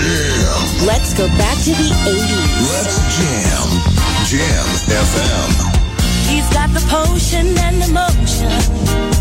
Jam. Let's go back to the 80s. Let's jam. Jam FM. He's got the potion and the motion.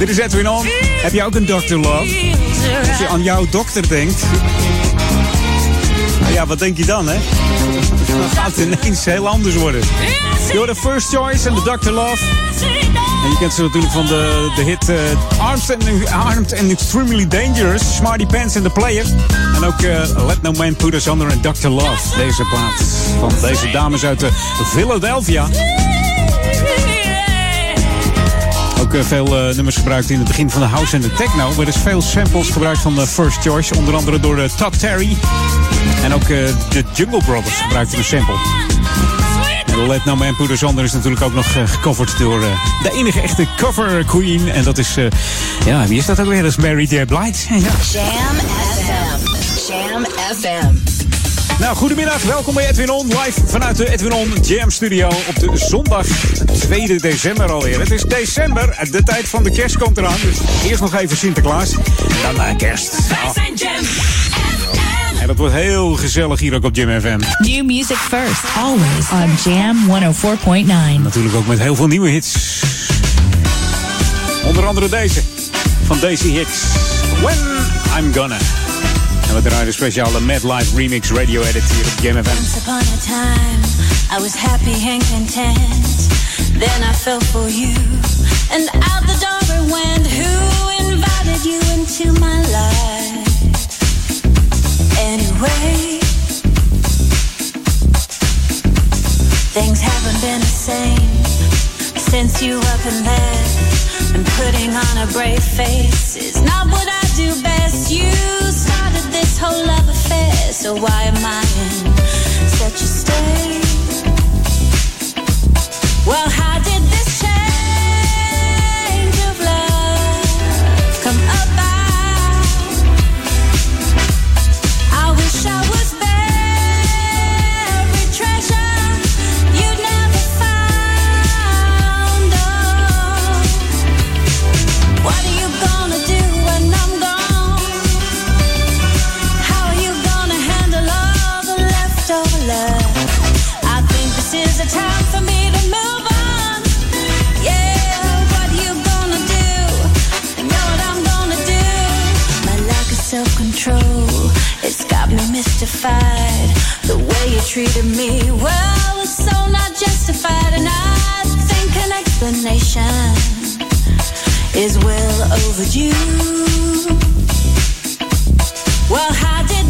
Dit is Edwin On. Heb jij ook een Dr. Love? Als je aan jouw dokter denkt. Nou ja, wat denk je dan, hè? Dan gaat het ineens heel anders worden. You're the first choice en de Dr. Love. En je kent ze natuurlijk van de, de hit uh, Armed, and, Armed and Extremely Dangerous. Smarty Pants and the Player. En ook uh, Let No Man Put Us Under and Dr. Love. Deze plaat van deze dames uit de Philadelphia. Uh, veel nummers gebruikt in het begin van de house en de techno. Er is veel samples gebruikt van de First Choice. Onder andere door Todd Terry. En ook de Jungle Brothers gebruikten een sample. En Let No Man Put Us Under is natuurlijk ook nog gecoverd door de enige echte cover queen. En dat is, ja, wie is dat ook weer? Dat is Mary J. Blige. Ja. FM. Jam FM. Nou, goedemiddag. Welkom bij Edwin On. Live vanuit de Edwin On Jam Studio op de zondag 2 december alweer. Het is december. De tijd van de kerst komt eraan. Dus eerst nog even Sinterklaas. Dan naar kerst. Wij zijn Jam En dat wordt heel gezellig hier ook op Jam FM. New music first, always on Jam 104.9. Natuurlijk ook met heel veel nieuwe hits. Onder andere deze. Van Daisy Hicks. When I'm Gonna. En we draaien de speciale Mad Life Remix Radio Edit hier op Jam FM. Once upon a time, I was happy and content. Then I fell for you, and out the door it went. Who invited you into my life? Anyway, things haven't been the same since you up and left. And putting on a brave face is not what I do best. You whole love affair, so why am I in such a state? Well, how did this change treated me, well, was so not justified. And I think an explanation is well overdue. Well, how did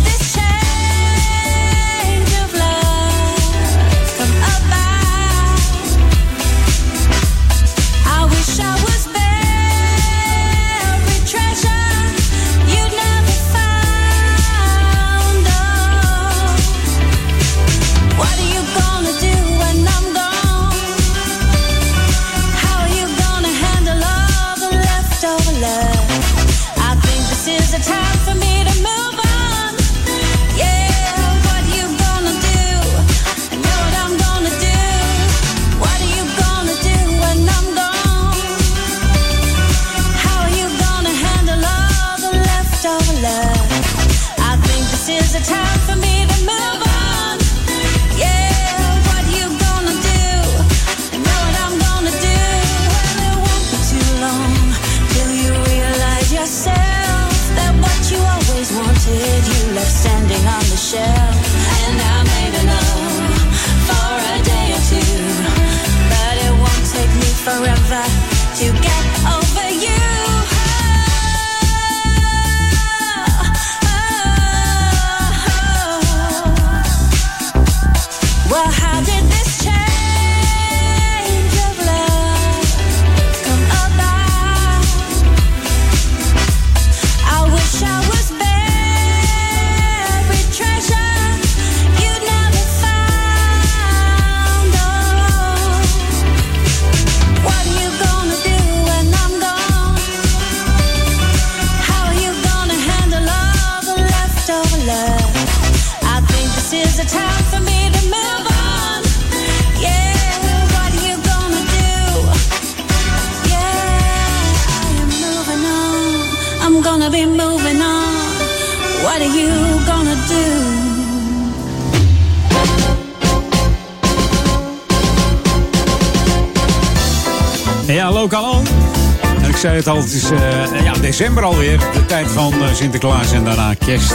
zei het al, het is uh, ja, december alweer. De tijd van uh, Sinterklaas en daarna kerst.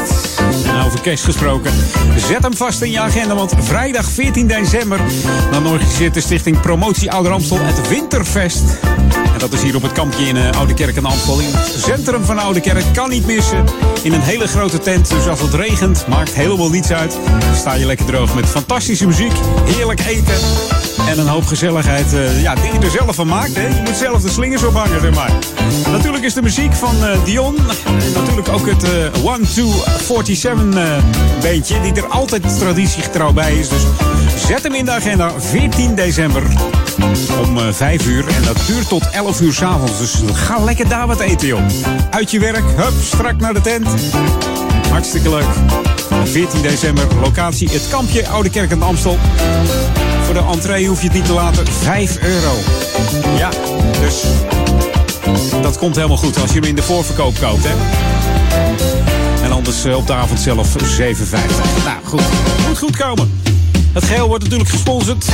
En over kerst gesproken, zet hem vast in je agenda. Want vrijdag 14 december dan organiseert de stichting Promotie Ouder Amstel het Winterfest. En dat is hier op het kampje in uh, Oude Kerk en Amstel. In het centrum van Oude Kerk. Kan niet missen. In een hele grote tent. Dus als het regent, maakt helemaal niets uit. sta je lekker droog met fantastische muziek. Heerlijk eten. En een hoop gezelligheid. Uh, ja, die je er zelf van maakt. Hè. Je moet zelf de slingers ophangen, zeg maar. Natuurlijk is de muziek van uh, Dion. Natuurlijk ook het uh, 1, 2, 47 beentje. Die er altijd traditiegetrouw bij is. Dus zet hem in de agenda. 14 december. Om 5 uur. En dat duurt tot 11 uur s'avonds. Dus ga lekker daar wat eten, joh. Uit je werk. Hup, strak naar de tent. Hartstikke leuk. 14 december, locatie het kampje Oude Kerk en Amstel. Voor de entree hoef je het niet te laten, 5 euro. Ja, dus dat komt helemaal goed als je hem in de voorverkoop koopt, hè. En anders op de avond zelf 7,50. Nou, goed. Moet goed komen. Het geheel wordt natuurlijk gesponsord.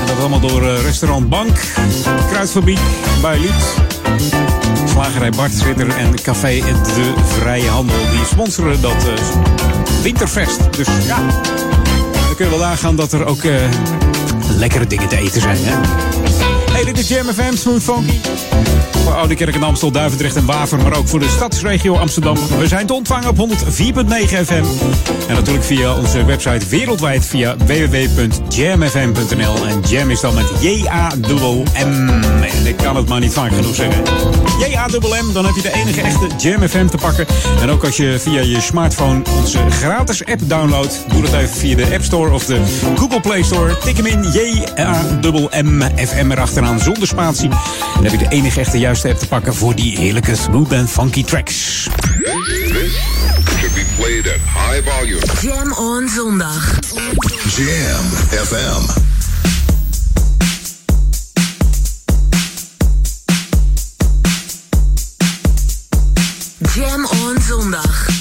En dat allemaal door restaurant Bank, Kruidfabriek, Lied. Slagerij Bart Ritter en Café De Vrije Handel. Die sponsoren dat uh, Winterfest. Dus ja, kun je wel aangaan dat er ook uh, lekkere dingen te eten zijn. Hè? Hey, dit is Jam FM, Smooth Funky. Voor Oude Kerk en Amstel, Duivendrecht en Waver, maar ook voor de stadsregio Amsterdam. We zijn te ontvangen op 104.9 FM. En natuurlijk via onze website wereldwijd via www.jamfm.nl. En Jam is dan met J-A-M-M. En ik kan het maar niet vaak genoeg zeggen. J-A-M-M, dan heb je de enige echte Jam FM te pakken. En ook als je via je smartphone onze gratis app downloadt, doe dat even via de App Store of de Google Play Store. Tik hem in J-A-M-M-FM erachteraan zonder spatie. Dan heb je de enige echte juiste app te pakken voor die heerlijke smooth en funky tracks. should be played at high volume. Jam on zondag. Jam FM. Jam. On zondag.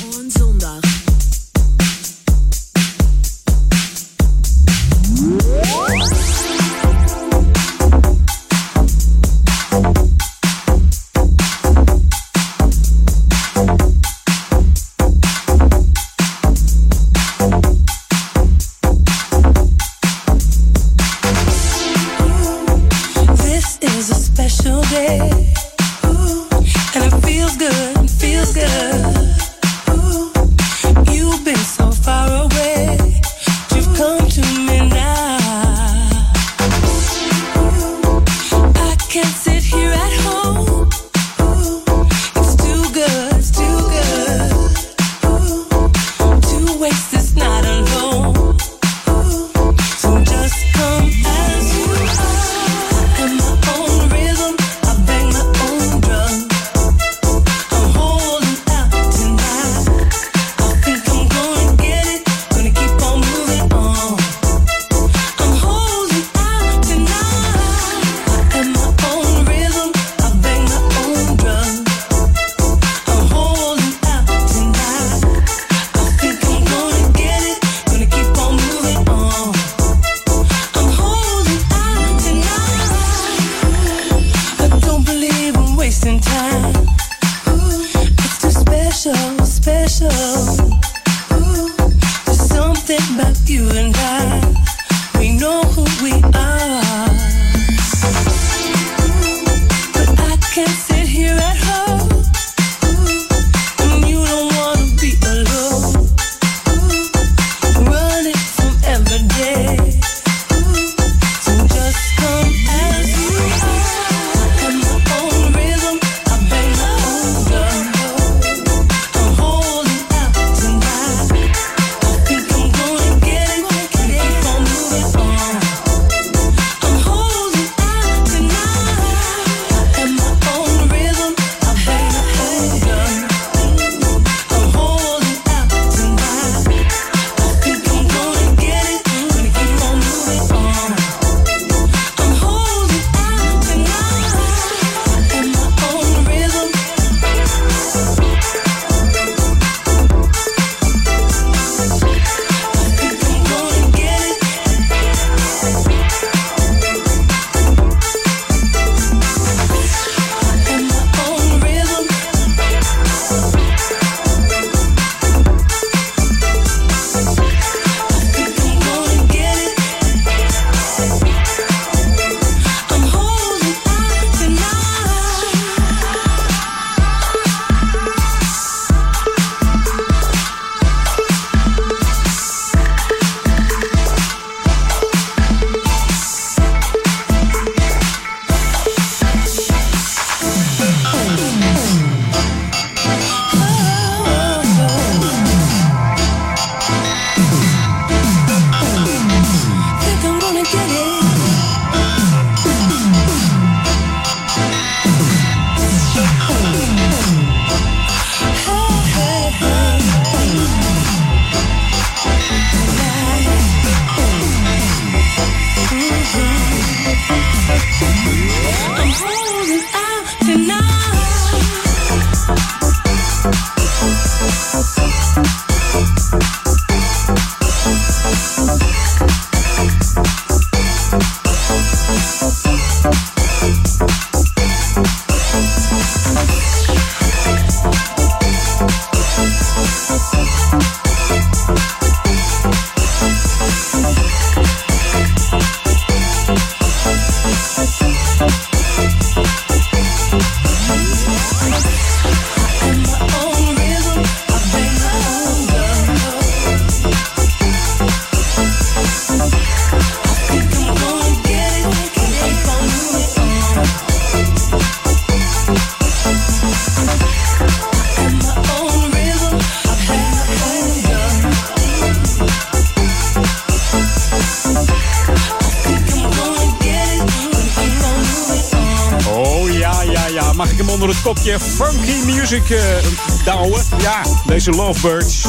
Music uh, douwen. Ja, deze Lovebirds.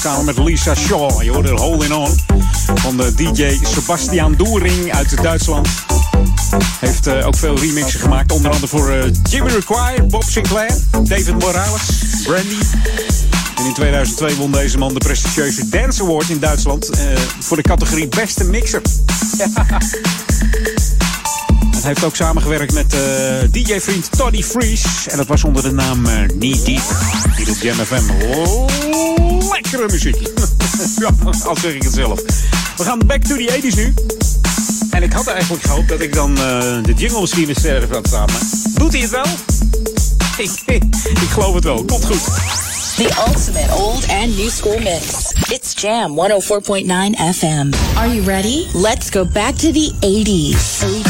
Samen met Lisa Shaw. Je hoort er Holding On. Van de DJ Sebastian Doering uit Duitsland. Heeft uh, ook veel remixen gemaakt. Onder andere voor Jimmy Require, Bob Sinclair, David Morales, Brandy. En in 2002 won deze man de prestigieuze Dance Award in Duitsland. Voor de categorie Beste Mixer. Hij heeft ook samengewerkt met uh, DJ-vriend Toddy Freeze. En dat was onder de naam uh, Knee Deep. Hier op Jam FM. lekkere muziek. ja, al zeg ik het zelf. We gaan back to the 80s nu. En ik had eigenlijk gehoopt dat ik dan uh, de jingle misschien eens verder had staan. Maar doet hij het wel? ik, ik geloof het wel. Komt goed. The ultimate old and new school mix. It's Jam 104.9 FM. Are you ready? Let's go back to the 80s. 80s.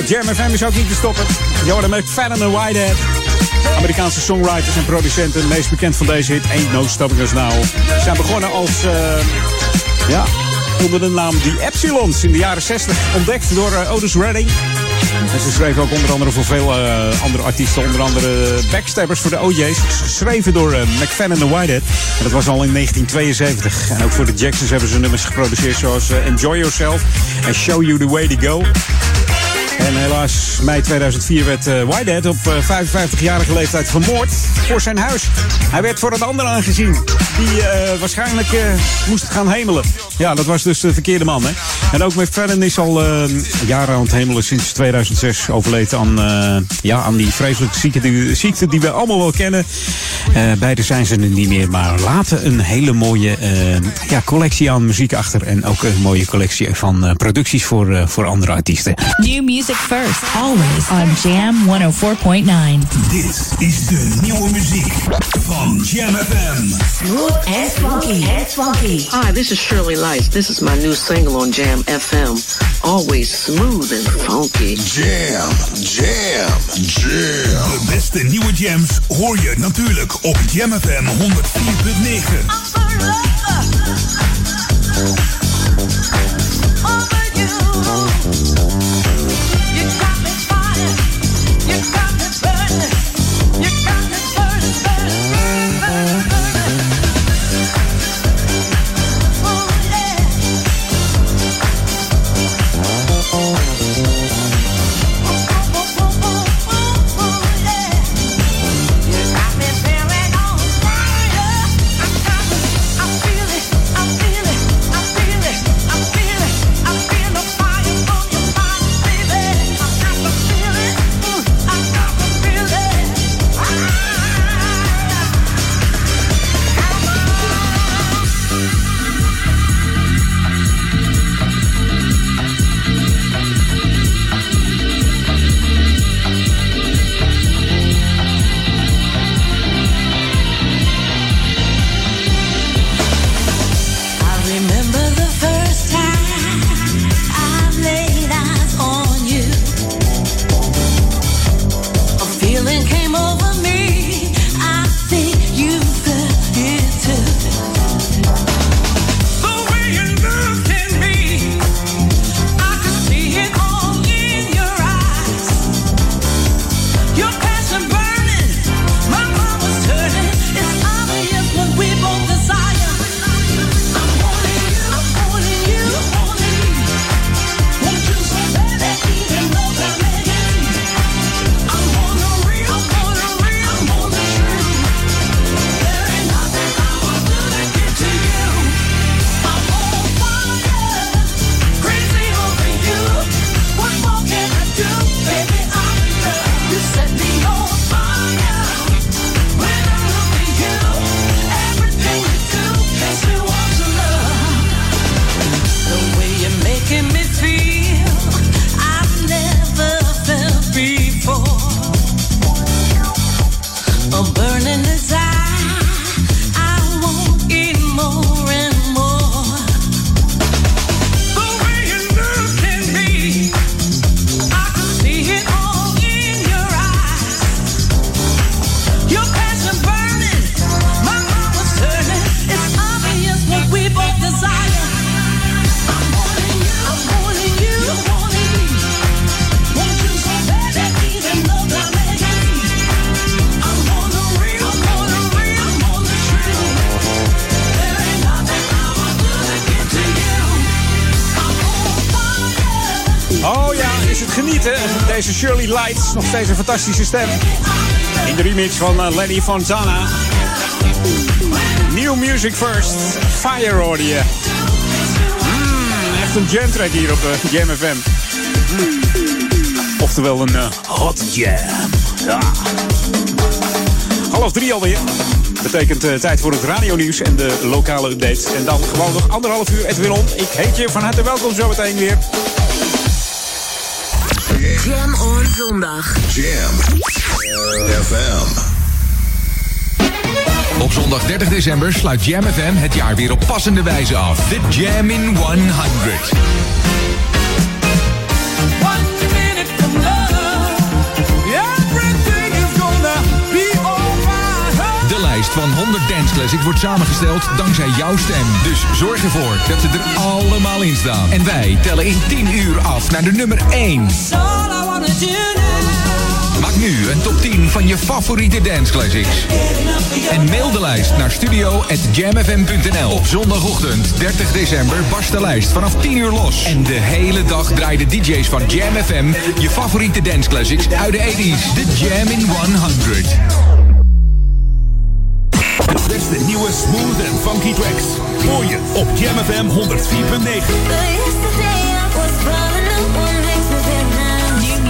Nou, Jam FM is ook niet te stoppen. Jordan McFadden en Whitehead. Amerikaanse songwriters en producenten. Meest bekend van deze hit, Ain't No Stopping Us Now. Ze zijn begonnen als, uh, ja, onder de naam The Epsilons in de jaren 60. Ontdekt door uh, Otis Redding. En ze schreven ook onder andere voor veel uh, andere artiesten. Onder andere backstabbers voor de OJ's. Geschreven door uh, McFadden en Whitehead. Dat was al in 1972. En ook voor de Jacksons hebben ze nummers geproduceerd zoals Enjoy Yourself en Show You The Way To Go. En helaas, mei 2004 werd uh, op uh, 55-jarige leeftijd vermoord voor zijn huis. Hij werd voor een ander aangezien, die uh, waarschijnlijk moest gaan hemelen. Ja, dat was dus de verkeerde man, hè. En ook McFadden is al jaren aan het hemelen sinds 2006 overleden aan, ja, aan die vreselijke ziekte die, ziekte die we allemaal wel kennen. Beide zijn ze nu niet meer, maar laten een hele mooie ja, collectie aan muziek achter. En ook een mooie collectie van producties voor, voor andere artiesten. New music first, always on Jam 104.9. Dit is de nieuwe muziek van Jam FM. Smooth and funky. And funky. Hi, this is Shirley Lights. This is my new single on Jam FM. Always smooth and funky. Jam, jam, jam. De beste nieuwe jams hoor je natuurlijk op Jam FM 104.9. nog steeds een fantastische stem. In de remix van uh, Lenny Fontana. New Music First, Fire hoorde je. Mm, echt een jam track hier op uh, Jam FM. Mm. Oftewel een uh, hot jam. Ja. Half drie alweer. Betekent tijd voor het radionieuws en de lokale updates. En dan gewoon nog anderhalf uur Edwin On. Ik heet je van harte welkom zo meteen weer. Zondag. Jam FM. Op zondag 30 december sluit Jam FM het jaar weer op passende wijze af. The Jam in 100. De lijst van 100 Dance Classics wordt samengesteld dankzij jouw stem. Dus zorg ervoor dat ze er allemaal in staan. En wij tellen in 10 uur af naar de nummer 1. Maak nu een top 10 van je favoriete dance classics. En mail de lijst naar studio.jamfm.nl. Op zondagochtend 30 december barst de lijst vanaf 10 uur los. En de hele dag draaien de DJ's van Jam FM je favoriete dance classics uit de 80s. De Jam in 100. De beste nieuwe smooth en funky tracks. Hoor je op Jam FM 104.9.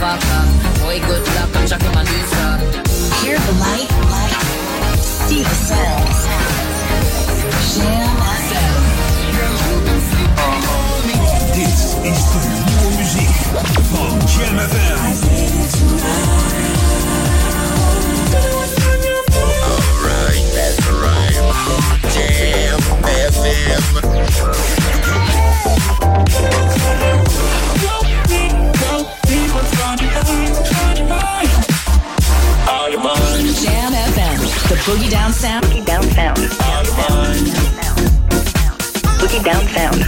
you fuck up. Boy, good luck, I'm shocking my new stuff. Hear the light, light. see the sound. Jam FM. Dit is de nieuwe muziek van Jam FM. Alright, that's right. Jam FM. Boogie Down Sound. Boogie Down Sound. Boogie Down Sound.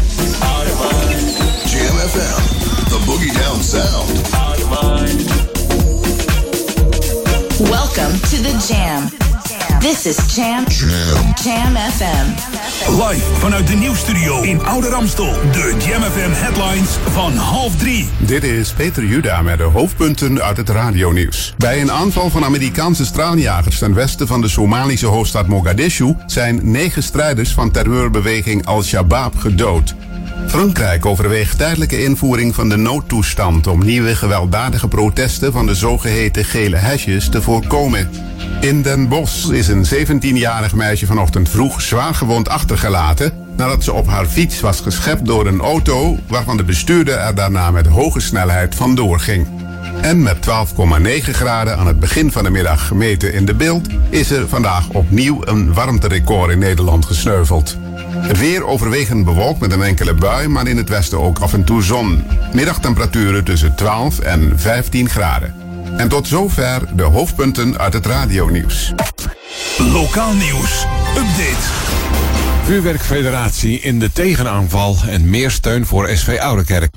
Jam FM. The Boogie Down Sound. Welcome to the Jam. This is Jam. Jam. Jam FM. Live vanuit de nieuwstudio in Oude Ramstel. De Jam FM headlines van half drie. Dit is Peter Juda met de hoofdpunten uit het radionieuws. Bij een aanval van Amerikaanse straaljagers ten westen van de Somalische hoofdstad Mogadishu zijn negen strijders van terreurbeweging Al-Shabaab gedood. Frankrijk overweegt tijdelijke invoering van de noodtoestand om nieuwe gewelddadige protesten van de zogeheten gele hesjes te voorkomen. In Den Bosch is een 17-jarig meisje vanochtend vroeg zwaargewond achtergelaten nadat ze op haar fiets was geschept door een auto waarvan de bestuurder er daarna met hoge snelheid vandoor ging. En met 12,9 graden aan het begin van de middag gemeten in de beeld is er vandaag opnieuw een warmterecord in Nederland gesneuveld. Het weer overwegend bewolkt met een enkele bui, maar in het westen ook af en toe zon. Middagtemperaturen tussen 12 en 15 graden. En tot zover de hoofdpunten uit het radionieuws. Lokaal nieuws. Update. Vuurwerkfederatie in de tegenaanval en meer steun voor SV Oudekerk.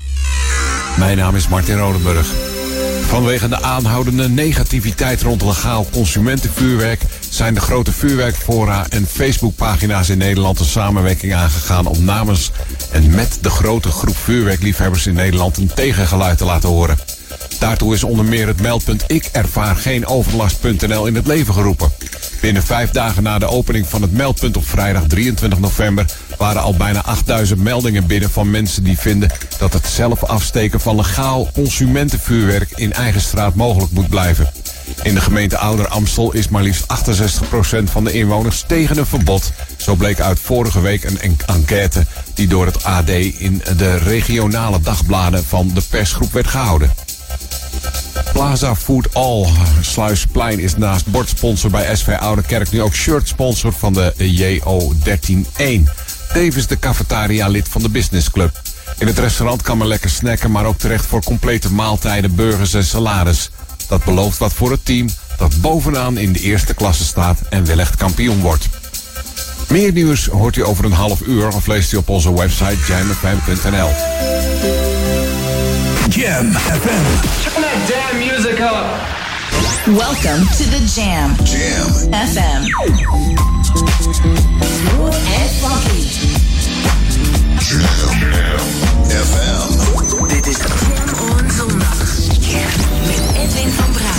Mijn naam is Martin Rodenburg. Vanwege de aanhoudende negativiteit rond legaal consumentenvuurwerk zijn de grote vuurwerkfora en Facebookpagina's in Nederland een samenwerking aangegaan om namens en met de grote groep vuurwerkliefhebbers in Nederland een tegengeluid te laten horen. Daartoe is onder meer het meldpunt Ik ervaar geen overlast.nl in het leven geroepen. Binnen vijf dagen na de opening van het meldpunt op vrijdag 23 november waren al bijna 8000 meldingen binnen van mensen die vinden dat het zelf afsteken van legaal consumentenvuurwerk in eigen straat mogelijk moet blijven. In de gemeente Ouder Amstel is maar liefst 68% van de inwoners tegen een verbod. Zo bleek uit vorige week een en- enquête die door het AD in de regionale dagbladen van de persgroep werd gehouden. Plaza Food All Sluisplein is naast bordsponsor bij SV Oude Kerk nu ook shirtsponsor van de JO131. Tevens de cafetaria lid van de Business Club. In het restaurant kan men lekker snacken, maar ook terecht voor complete maaltijden, burgers en salades. Dat belooft wat voor het team dat bovenaan in de eerste klasse staat en wellicht kampioen wordt. Meer nieuws hoort u over een half uur of leest u op onze website jamfm.nl. Jam FM. Turn that damn music up. Welcome to the Jam. Jam. FM. Smooth and funky. Jam. FM. Dit is Jam on zondag. Met Edwin van Brakel.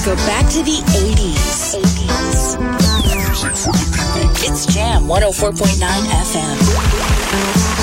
Let's go back to the 80s. 80s. It's Jam 104.9 FM.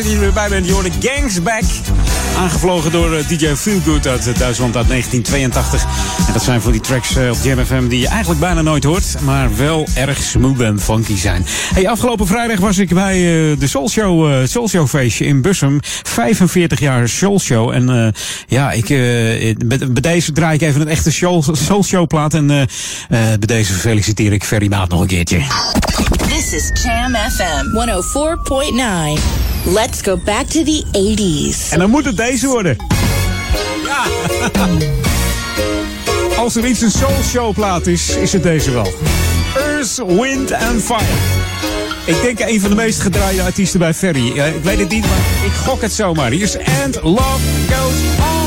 Leuk dat je er weer bij bent. Je hoort de Gangs Back. Aangevlogen door eh, DJ Feelgood uit eh, Duitsland uit 1982. En dat zijn voor die tracks eh, op Jam FM die je eigenlijk bijna nooit hoort. Maar wel erg smooth en funky zijn. Hey, afgelopen vrijdag was ik bij de Soul Show, Soul Show feestje in Bussum. 45 jaar Soul Show. En ja, ik, bij, deze draai ik even een echte Soul, soul Show plaat. En bij deze feliciteer ik Ferry Maat nog een keertje. This is Jam FM 104.9. Let's go back to the 80s. En dan moet het deze worden. Ja. Als er iets een soul show plaat is, is het deze wel. Earth, Wind and Fire. Ik denk een van de meest gedraaide artiesten bij Ferry. ik weet het niet, maar ik gok het zomaar. Hier is And Love Goes On.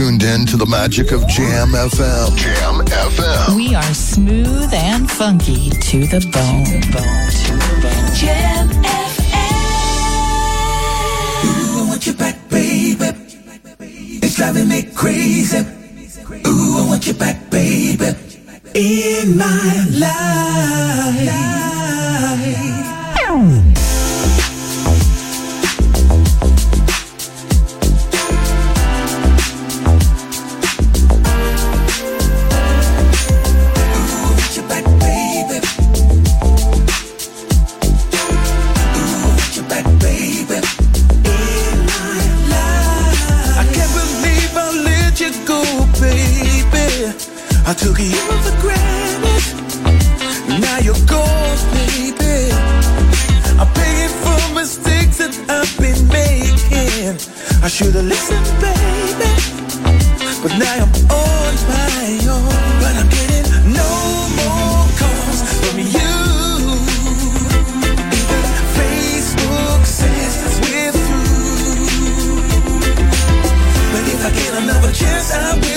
tuned in to the magic of Jam FM. Jam FM. We are smooth and funky to the bone. To the bone. To the bone. Jam FM. Ooh, I want you back, baby. It's driving me crazy. Ooh, I want you back, baby. In my life. I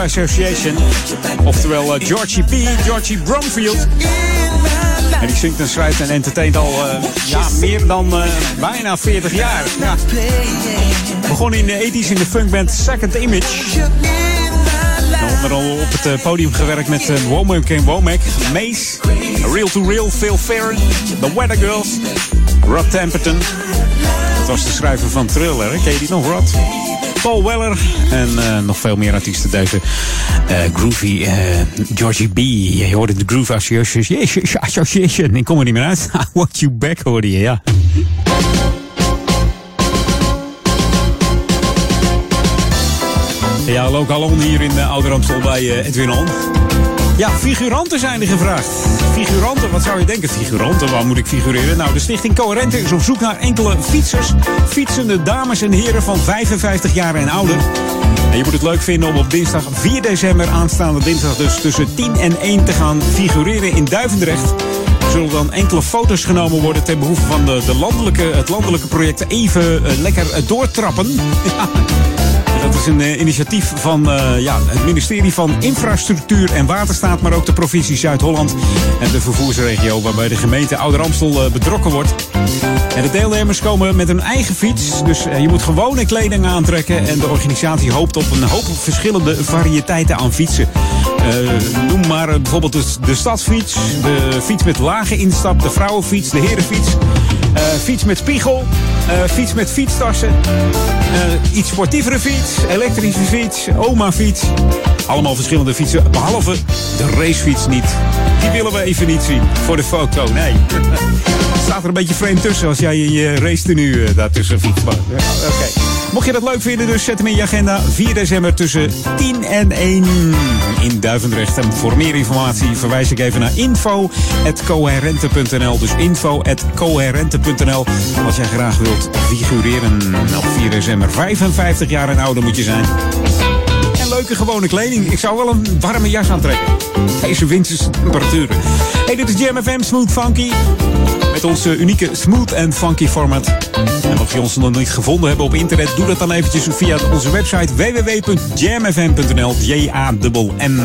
Association. Oftewel eh, Georgie B, Georgie Bromfield. En die zingt en schrijft en entertaint al eh, ja, meer dan eh, bijna 40 jaar. Ja. Begon in de 80s in de funkband Second Image. En onder andere op het podium gewerkt met uh, Womack en Womack, Mace, Real to Real, Phil Farron, The Weather Girls, Rod Temperton. Dat was de schrijver van Thriller, ken je die nog, Rod? Paul Weller en eh, nog veel meer artiesten. Deze eh, groovy eh, Georgie B. Je hoorde de Groove Association. Ik kom er niet meer uit. I Want You Back hoorde je, ja. Ja, lokalon hier in uh, Oude Ramstel bij uh, Edwin On. Ja, figuranten zijn er gevraagd. Figuranten, wat zou je denken? Figuranten, waar moet ik figureren? Nou, de Stichting Coherente is op zoek naar enkele fietsers. Fietsende dames en heren van 55 jaar en ouder. En je moet het leuk vinden om op dinsdag 4 december, aanstaande dinsdag dus tussen 10 en 1 te gaan figureren in Duivendrecht. Er zullen dan enkele foto's genomen worden ten behoeve van de, de landelijke, het landelijke project Even uh, Lekker uh, Doortrappen. Is een uh, initiatief van uh, ja, het ministerie van Infrastructuur en Waterstaat, maar ook de provincie Zuid-Holland en de vervoersregio, waarbij de gemeente Ouder Amstel uh, betrokken wordt. En de deelnemers komen met een eigen fiets, dus je moet gewone kleding aantrekken. En de organisatie hoopt op een hoop verschillende variëteiten aan fietsen. Noem maar bijvoorbeeld de, stadsfiets, de fiets met lage instap, de vrouwenfiets, de herenfiets. Uh, fiets met spiegel, fiets met fietstassen, iets sportievere fiets, elektrische fiets, oma fiets. Allemaal verschillende fietsen, behalve de racefiets niet. Die willen we even niet zien voor de foto, nee. Staat er een beetje vreemd tussen als jij je race tenue daartussen fietst. Ja, Oké. Mocht je dat leuk vinden, dus zet hem in je agenda. 4 december tussen 10 en 1 in Duivendrecht. En voor meer informatie verwijs ik even naar info.coherente.nl. Dus info.coherente.nl. Als jij graag wilt figureren op 4 december. 55 jaar en ouder moet je zijn. En leuke gewone kleding. Ik zou wel een warme jas aantrekken. Deze winterse temperaturen. Hey, dit is Jam FM Smooth Funky. Met onze eh, unieke smooth en funky format. En mocht je ons nog niet gevonden hebben op internet, doe dat dan eventjes via onze website www.jamfm.nl. J-A-M-M.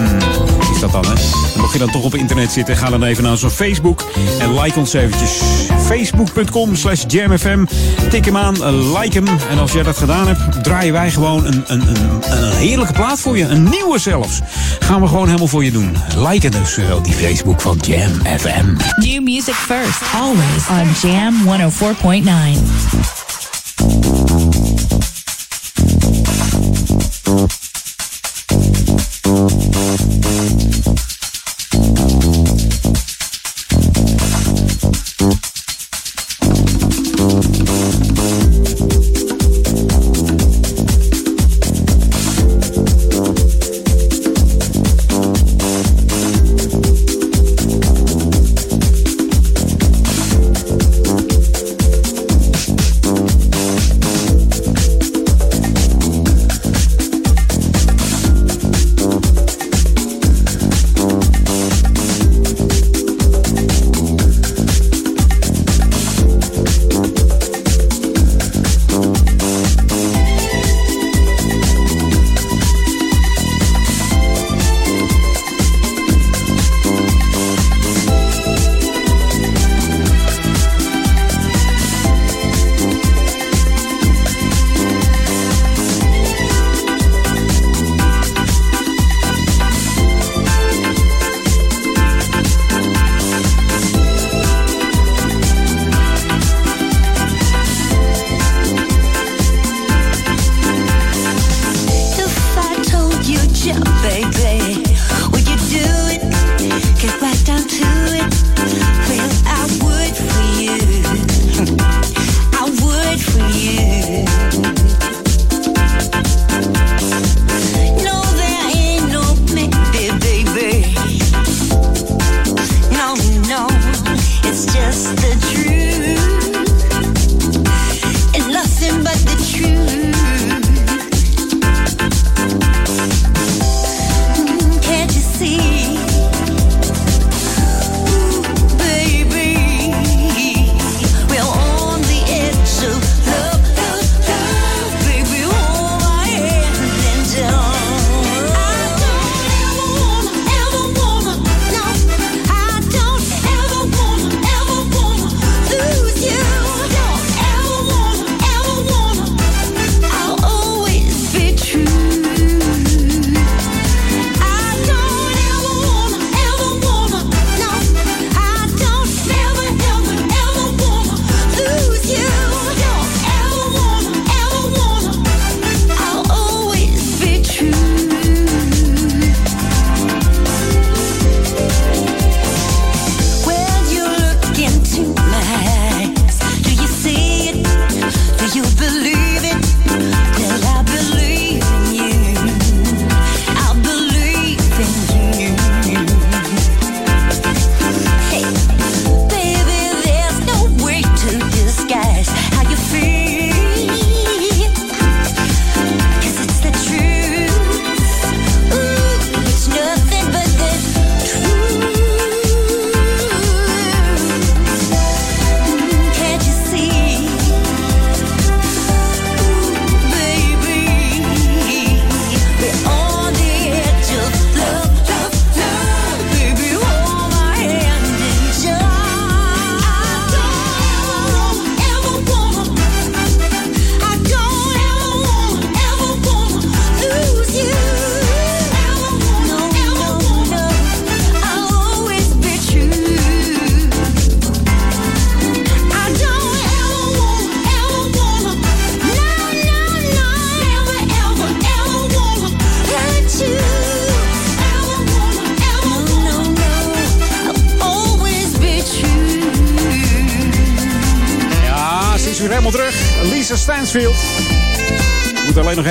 Is dat dan, hè? En mocht je dan toch op internet zitten, ga dan even naar onze Facebook. En like ons eventjes. Facebook.com slash jamfm. Tik hem aan, eh, like hem. En als jij dat gedaan hebt, draaien wij gewoon een, een, een, een heerlijke plaat voor je. Een nieuwe zelfs. Gaan we gewoon helemaal voor je doen. Like dus, eh, wel die Facebook van Jam. Jam FM. New music first, always on Jam 104.9.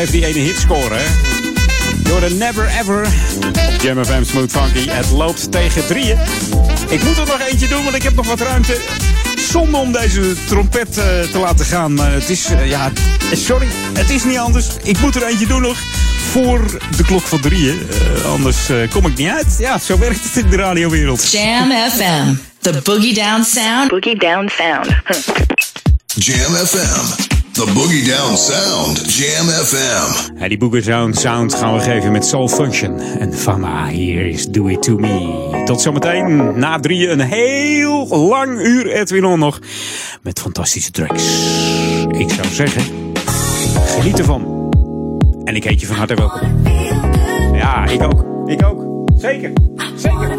heeft die ene hitscore, hè? Door de Never Ever op Jam FM Smooth Funky. Het loopt tegen drieën. Ik moet er nog eentje doen, want ik heb nog wat ruimte. Zonde om deze trompet eh, te laten gaan. Maar het is, eh, ja, eh, sorry, het is niet anders. Ik moet er eentje doen nog voor de klok van drieën. Anders kom ik niet uit. Ja, zo werkt het in de radiowereld. Jam FM, the boogie down sound. Boogie down sound. Jam FM. The Boogie Down Sound. Jam FM. Ja, die Boogie Sound Sound gaan we geven met Soul Function. En Fama, hier is Do It To Me. Tot zometeen, na drieën, een heel lang uur Edwin On nog. Met fantastische tracks. Ik zou zeggen, geniet ervan. En ik heet je van harte welkom. Ja, ik ook. Ik ook. Zeker. Zeker.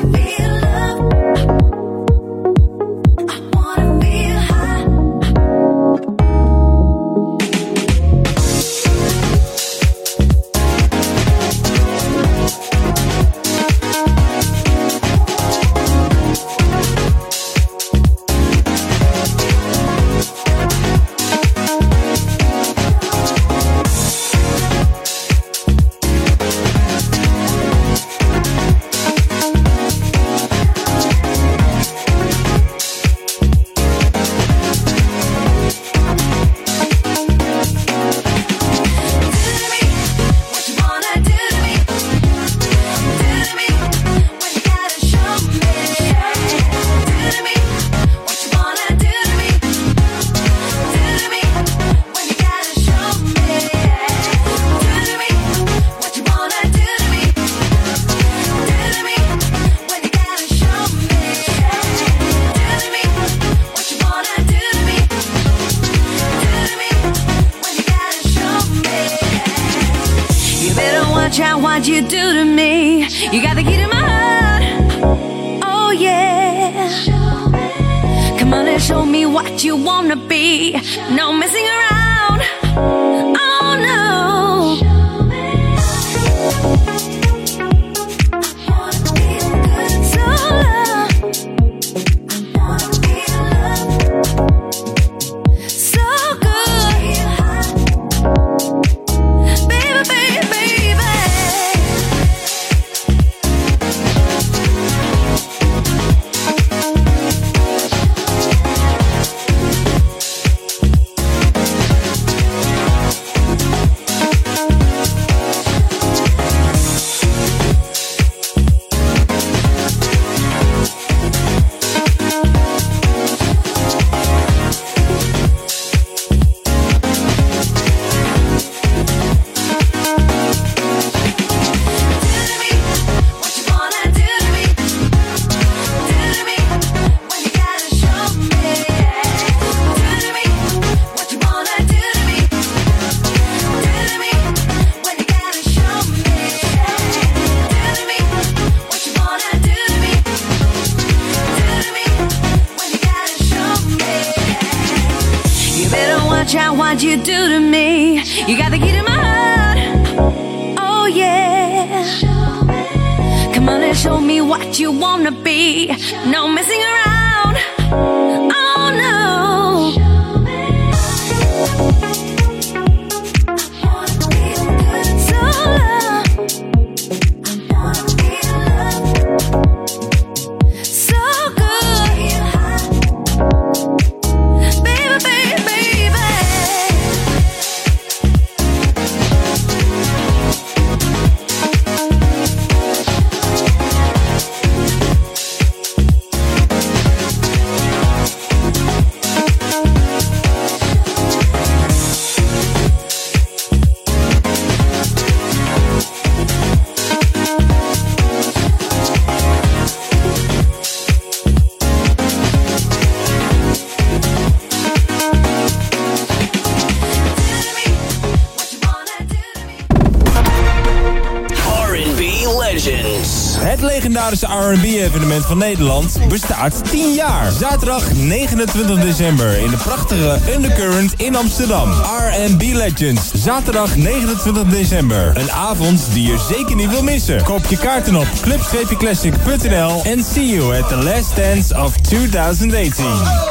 Legendarische R&B-evenement van Nederland bestaat 10 jaar. Zaterdag 29 december in de prachtige Undercurrent in Amsterdam. R&B Legends. Zaterdag 29 december. Een avond die je zeker niet wil missen. Koop je kaarten op club-classic.nl en see you at the last dance of 2018.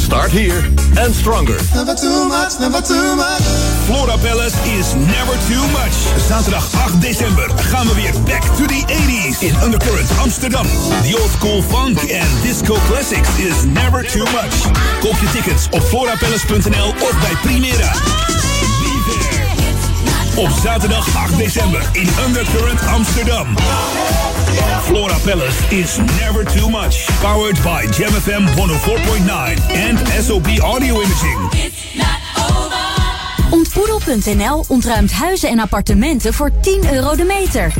Start here and stronger. Never too much, never too much. Flora Palace is never too much. Zaterdag 8 december gaan we weer back to the 80s in Undercurrent Amsterdam. The old school funk and disco classics is never too much. Koop je tickets op florapalace.nl of bij Primera. Be there. Op zaterdag 8 december in Undercurrent Amsterdam. Flora Palace is never too much. Powered by Jam FM 104.9 and SOB Audio Imaging. Ontboedel.nl ontruimt huizen en appartementen voor 10 euro de meter.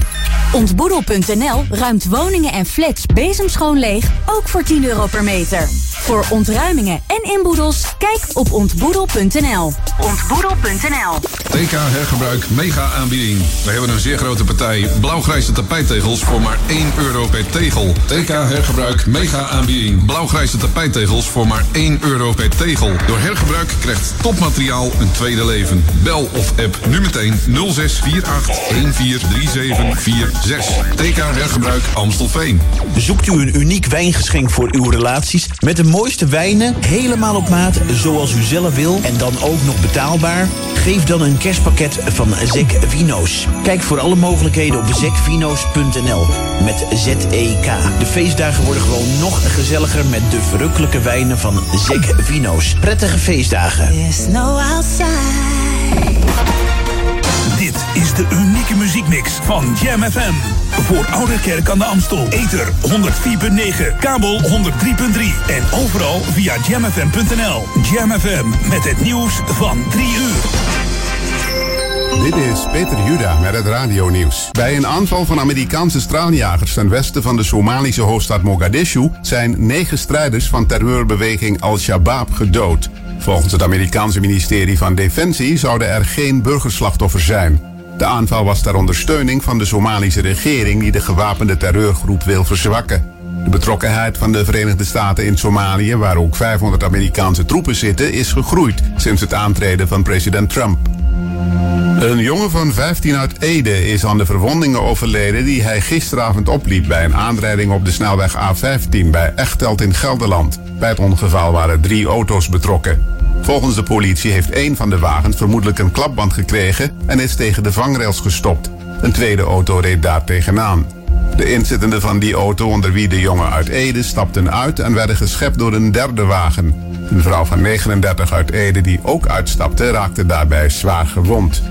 Ontboedel.nl ruimt woningen en flats bezemschoon leeg, ook voor 10 euro per meter. Voor ontruimingen en inboedels, kijk op ontboedel.nl. Ontboedel.nl TK Hergebruik mega aanbieding. We hebben een zeer grote partij blauwgrijze tapijttegels voor maar 1 euro per tegel. TK Hergebruik mega aanbieding. Blauwgrijze tapijttegels voor maar 1 euro per tegel. Door hergebruik krijgt topmateriaal een tweede leven. Bel of app nu meteen 0648 143746. TK Hergebruik Amstelveen. Zoekt u een uniek wijngeschenk voor uw relaties met de mooiste wijnen, helemaal op maat, zoals u zelf wil en dan ook nog betaalbaar? Geef dan een kerstpakket van Zek Vino's. Kijk voor alle mogelijkheden op zekvino's.nl met Z-E-K. De feestdagen worden gewoon nog gezelliger met de verrukkelijke wijnen van Zek Vino's. Prettige feestdagen. There's no outside. Dit is de unieke muziekmix van Jam FM. Voor Oude Kerk aan de Amstel. Ether 104.9, kabel 103.3 en overal via jamfm.nl. Jam FM met het nieuws van 3 uur. Dit is Peter Juda met het radionieuws. Bij een aanval van Amerikaanse straaljagers ten westen van de Somalische hoofdstad Mogadishu zijn negen strijders van terreurbeweging Al-Shabaab gedood. Volgens het Amerikaanse ministerie van Defensie zouden er geen burgerslachtoffers zijn. De aanval was ter ondersteuning van de Somalische regering die de gewapende terreurgroep wil verzwakken. De betrokkenheid van de Verenigde Staten in Somalië, waar ook 500 Amerikaanse troepen zitten, is gegroeid sinds het aantreden van president Trump. Een jongen van 15 uit Ede is aan de verwondingen overleden die hij gisteravond opliep bij een aanrijding op de snelweg A15 bij Echteld in Gelderland. Bij het ongeval waren drie auto's betrokken. Volgens de politie heeft één van de wagens vermoedelijk een klapband gekregen en is tegen de vangrails gestopt. Een tweede auto reed daar tegenaan. De inzittenden van die auto, onder wie de jongen uit Ede, stapten uit en werden geschept door een derde wagen. Een vrouw van 39 uit Ede die ook uitstapte, raakte daarbij zwaar gewond.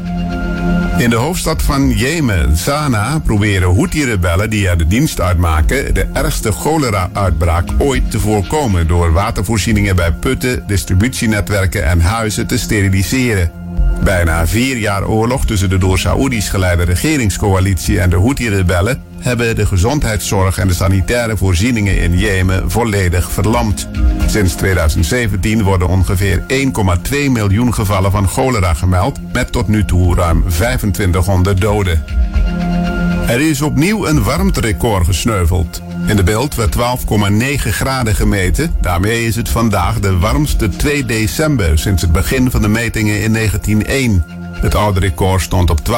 In de hoofdstad van Jemen, Sanaa, proberen Houthi-rebellen die er de dienst uitmaken de ergste cholera-uitbraak ooit te voorkomen door watervoorzieningen bij putten, distributienetwerken en huizen te steriliseren. Bijna vier jaar oorlog tussen de door Saoedi's geleide regeringscoalitie en de Houthi-rebellen hebben de gezondheidszorg en de sanitaire voorzieningen in Jemen volledig verlamd. Sinds 2017 worden ongeveer 1,2 miljoen gevallen van cholera gemeld, met tot nu toe ruim 2500 doden. Er is opnieuw een warmterecord gesneuveld. In de beeld werd 12,9 graden gemeten. Daarmee is het vandaag de warmste 2 december sinds het begin van de metingen in 1901. Het oude record stond op 12,8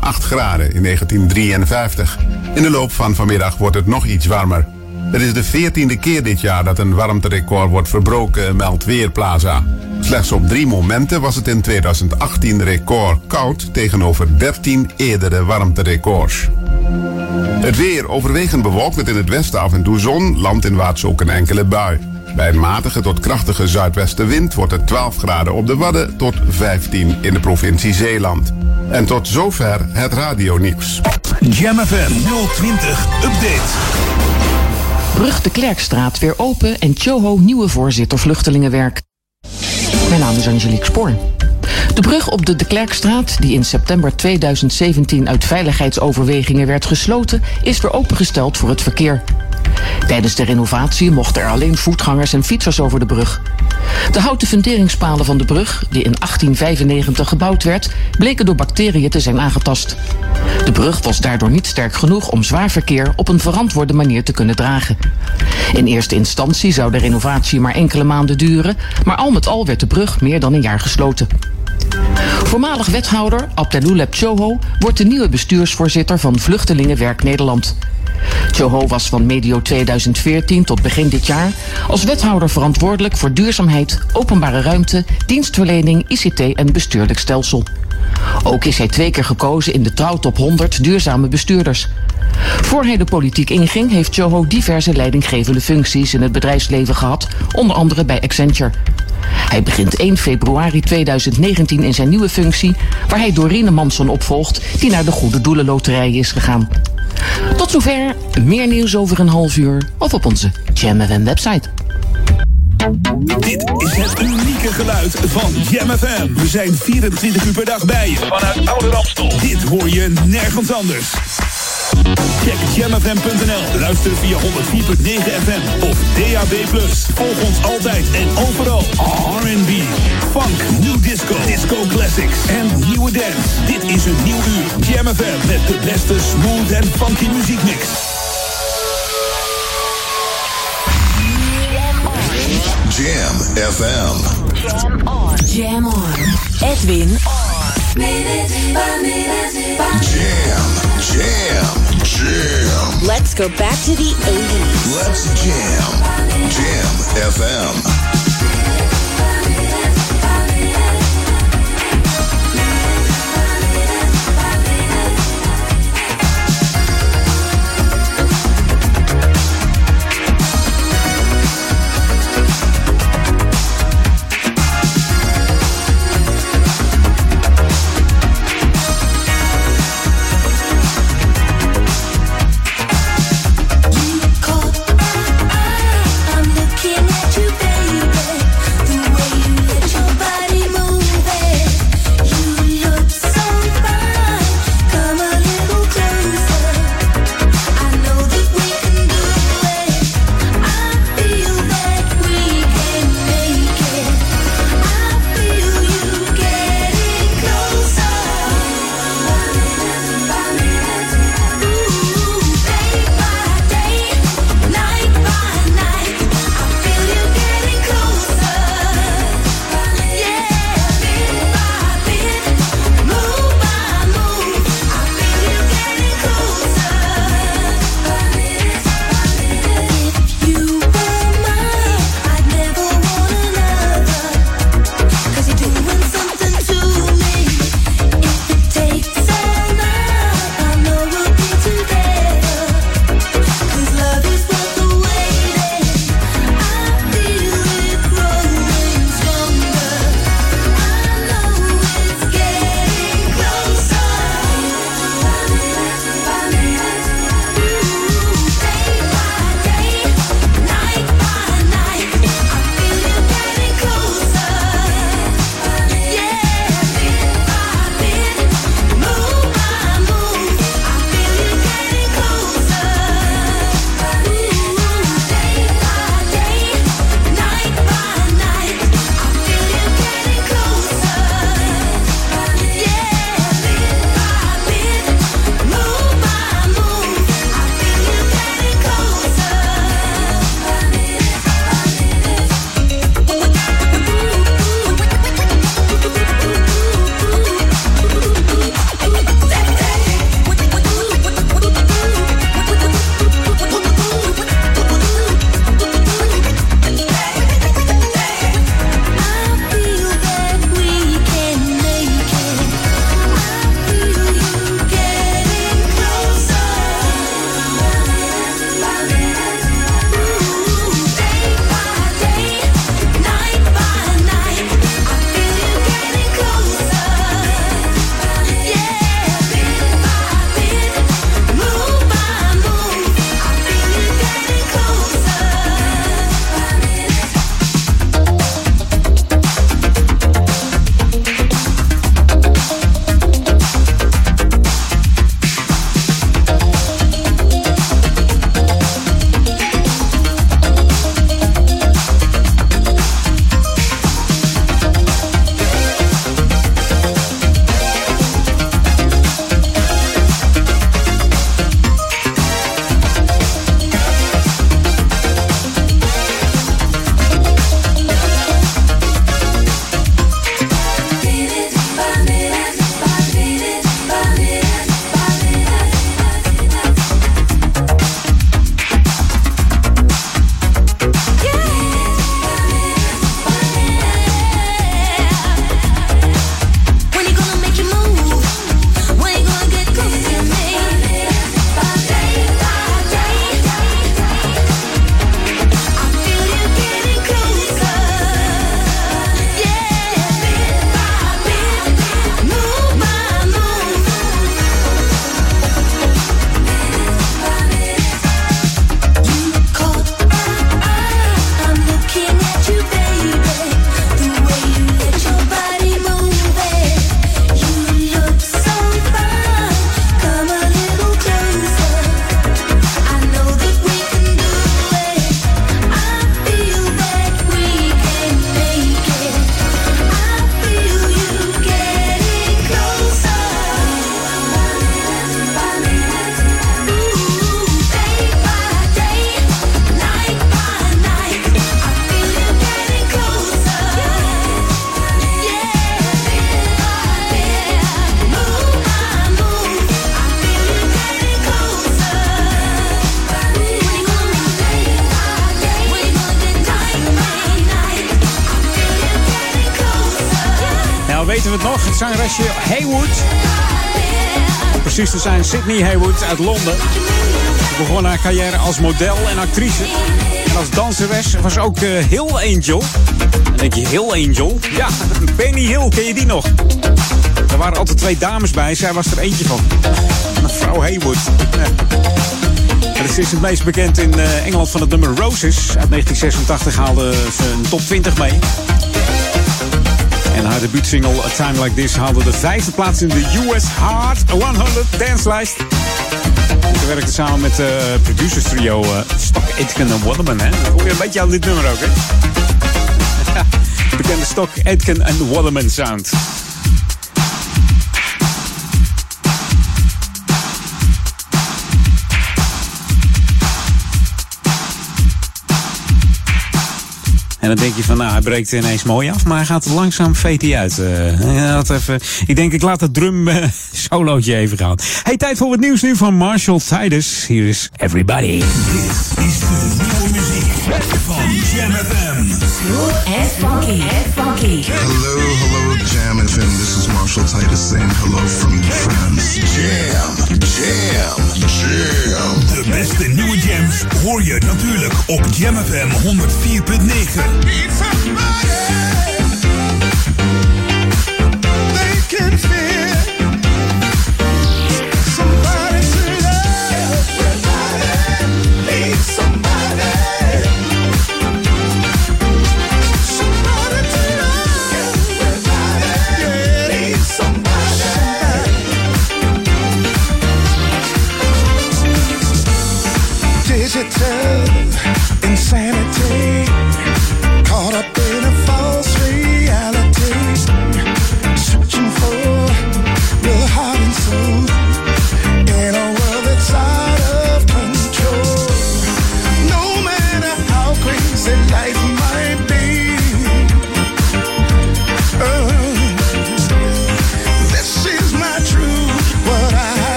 graden in 1953. In de loop van vanmiddag wordt het nog iets warmer. Het is de veertiende keer dit jaar dat een warmterecord wordt verbroken, meldt Weerplaza. Slechts op drie momenten was het in 2018 record koud tegenover 13 eerdere warmterecords. Het weer overwegend bewolkt met in het westen af en toe zon, landinwaarts ook een enkele bui. Bij een matige tot krachtige zuidwestenwind wordt het 12 graden op de Wadden tot 15 in de provincie Zeeland. En tot zover het radionieuws. Jam FM 020 Update. Brug de Klerkstraat weer open en Choho nieuwe voorzitter vluchtelingenwerk. Mijn naam is Angelique Spoor. De brug op de De Klerkstraat, die in september 2017 uit veiligheidsoverwegingen werd gesloten, is weer opengesteld voor het verkeer. Tijdens de renovatie mochten er alleen voetgangers en fietsers over de brug. De houten funderingspalen van de brug, die in 1895 gebouwd werd, bleken door bacteriën te zijn aangetast. De brug was daardoor niet sterk genoeg om zwaar verkeer op een verantwoorde manier te kunnen dragen. In eerste instantie zou de renovatie maar enkele maanden duren, maar al met al werd de brug meer dan een jaar gesloten. Voormalig wethouder Abdeluleb Choho wordt de nieuwe bestuursvoorzitter van Vluchtelingenwerk Nederland. Was van medio 2014 tot begin dit jaar als wethouder verantwoordelijk voor duurzaamheid, openbare ruimte, dienstverlening, ICT en bestuurlijk stelsel. Ook is hij twee keer gekozen in de Trouwtop 100 duurzame bestuurders. Voor hij de politiek inging, heeft Choho diverse leidinggevende functies in het bedrijfsleven gehad, onder andere bij Accenture. Hij begint 1 februari 2019 in zijn nieuwe functie, waar hij Dorine Manson opvolgt, die naar de Goede Doelenloterij is gegaan. Tot zover, meer nieuws over een half uur of op onze Jam FM website. Dit is het unieke geluid van Jam FM. We zijn 24 uur per dag bij je. Vanuit Oude Ramstel. Dit hoor je nergens anders. Check jamfm.nl. Luister via 104.9 FM of DAB+. Volg ons altijd en overal. R&B, funk, new disco, disco classics en nieuwe dance. Dit is een nieuw uur. Jam FM met de beste smooth en funky muziekmix. Jam FM. Jam on. Jam on. Edwin Jam, jam, jam. Let's go back to the 80s. Let's jam. Jam FM. Te zijn Sydney Haywood uit Londen. Ze begon haar carrière als model en actrice. En als danseres was ook uh, Hill Angel. Denk je, Hill Angel? Ja, Benny Hill, ken je die nog? Er waren altijd twee dames bij, zij was er eentje van. Mevrouw Haywood. Het is het meest bekend in uh, Engeland van het nummer Roses. Uit 1986 haalde ze een top 20 mee. Haar debuutsingle A Time Like This haalde de vijfde plaats in de US Hard 100 danslijst. Ze werkte samen met uh, producers trio uh, Stock Aitken en Waterman. Hè? Dat hoor je een beetje aan dit nummer ook, hè? Bekende Stock Aitken en Waterman sound. En dan denk je van, nou, hij breekt ineens mooi af, maar hij gaat langzaam veet uit. Uh, even, ik denk, ik laat het drum uh, solootje even gaan. Hey, tijd voor het nieuws nu van Marshall Titus. Hier is Everybody. Dit is de nieuwe muziek van Jam. Smooth and funky and funky. Hello, hello, Jam FM. This is Marshall Titus saying hello from France. Jam, jam, jam. De beste nieuwe jams hoor je natuurlijk op Jam FM 104.9.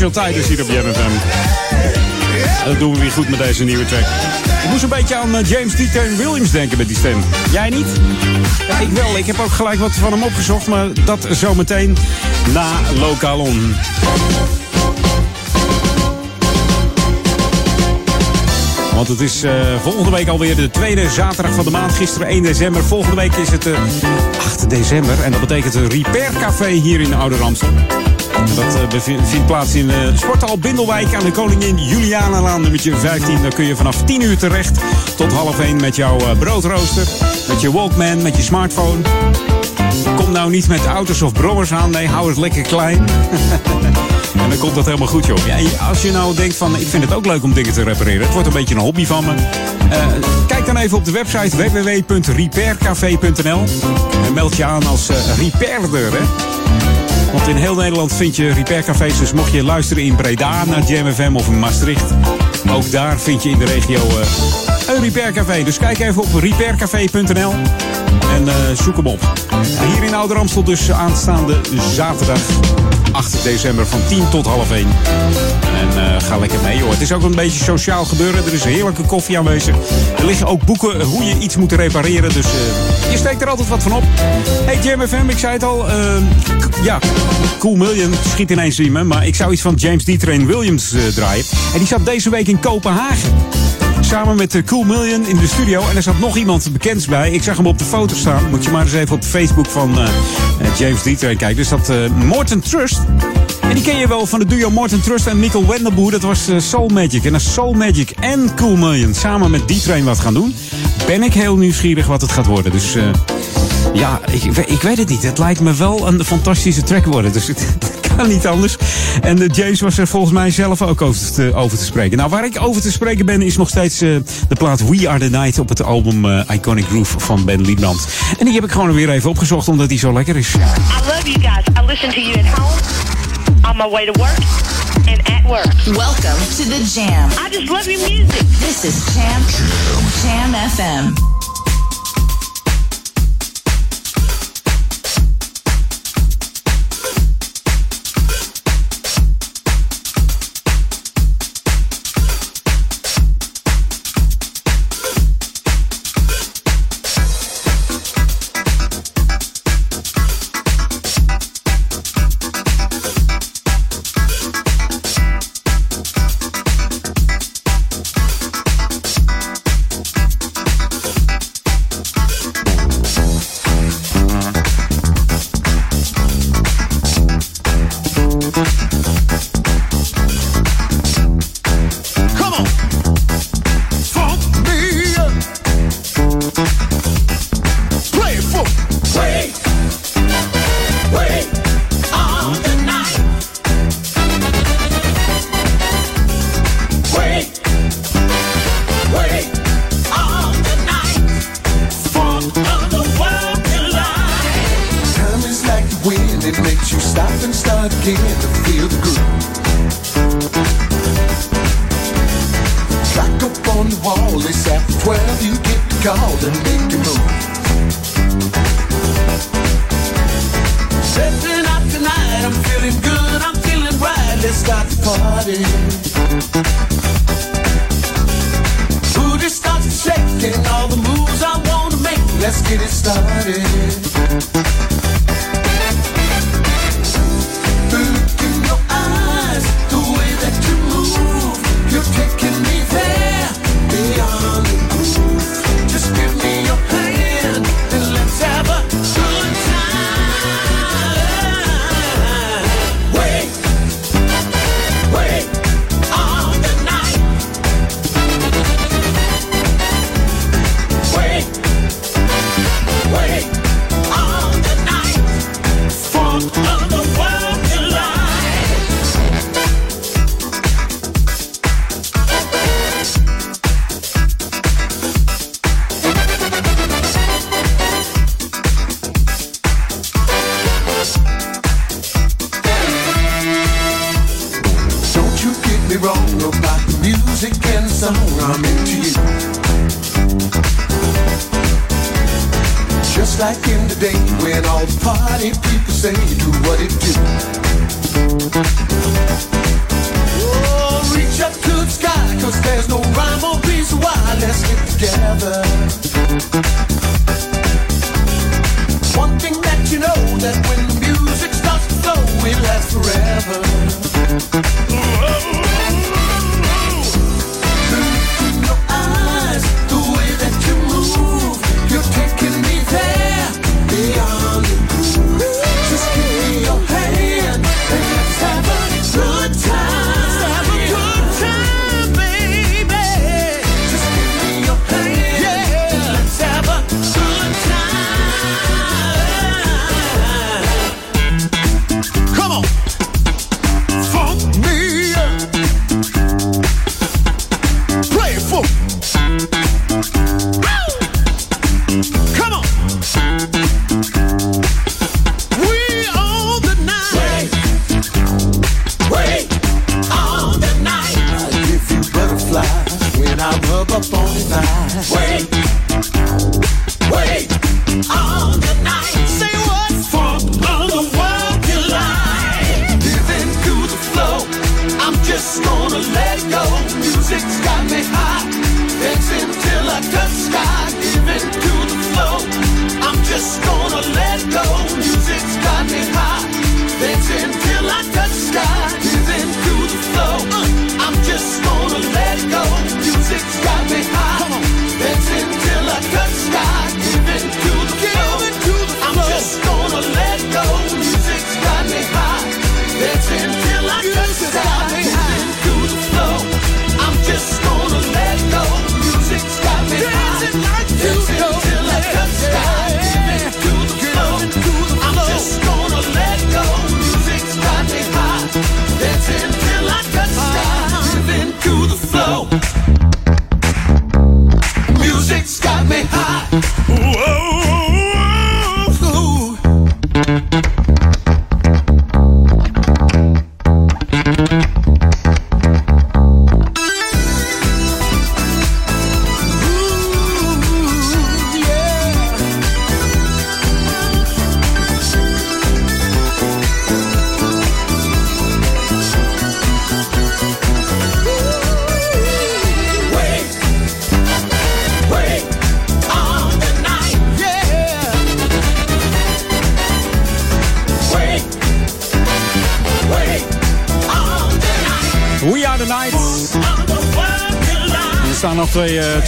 Marshall Titus hier op JMFM. Dat doen we weer goed met deze nieuwe track. Ik moest een beetje aan eh, James T. Williams denken met die stem. Jij niet? Ja, ik wel. Ik heb ook gelijk wat van hem opgezocht, maar dat zometeen na Lokalon. want het is eh, volgende week alweer de tweede zaterdag van de maand. Gisteren 1 december. Volgende week is het eh 8 december. En dat betekent een Repair Café hier in Oude Ramstel. Dat eh, vindt plaats in de Sporthal Bindelwijk aan de Koningin Julianalaan nummertje 15. Daar kun je vanaf 10 uur terecht tot half 1 met jouw eh, broodrooster, met je Walkman, met je smartphone. Kom nou niet met auto's of brommers aan, nee, hou het lekker klein. En dan komt dat helemaal goed, joh. Ja, als je nou denkt van, ik vind het ook leuk om dingen te repareren. Het wordt een beetje een hobby van me. Eh, kijk dan even op de website www.repaircafé.nl. En meld je aan als eh, repairder, hè. Want in heel Nederland vind je repaircafés. Dus mocht je luisteren in Breda naar Jam FM of in Maastricht. Ook daar vind je in de regio eh, een repaircafé. Dus kijk even op repaircafé.nl. En eh, zoek hem op. Hier in Ouder Amstel dus aanstaande zaterdag 8 december van 10 tot half 1. En eh, ga lekker mee hoor. Het is ook een beetje sociaal gebeuren. Er is heerlijke koffie aanwezig. Er liggen ook boeken hoe je iets moet repareren. Dus eh, je steekt er altijd wat van op. Hey Jam FM, ik zei het al. eh, ja, Cool Million schiet ineens in me. Maar ik zou iets van James D. Train Williams draaien. En die zat deze week in Kopenhagen. Samen met de Cool Million in de studio. En er zat nog iemand bekends bij. Ik zag hem op de foto staan. Moet je maar eens even op Facebook van eh, eh, James D. Train kijken. Dus dat eh, Morton Trust. En die ken je wel van de duo Morton Trust en Mikkel Wendelboer. Dat was eh, Soul Magic. En als Soul Magic en Cool Million samen met D-Train wat gaan doen... ben ik heel nieuwsgierig wat het gaat worden. Dus eh, ja, ik, ik weet het niet. Het lijkt me wel een fantastische track worden. Dus kan niet anders. En eh, James was er volgens mij zelf ook over te, over te spreken. Nou, waar ik over te spreken ben, is nog steeds eh, de plaat We Are The Night... op het album eh, Iconic Groove van Ben Liebland. En die heb ik gewoon weer even opgezocht, omdat die zo lekker is. I love you guys. I listen to you at home, on my way to work, and at work. Welcome to the Jam. I just love your music. This is Jam Jam FM. You. Just like in the day when all the party people say do what it do. Oh, reach up to the sky, cause there's no rhyme or reason why. Let's get together. One thing that you know, that when the music starts to it lasts forever.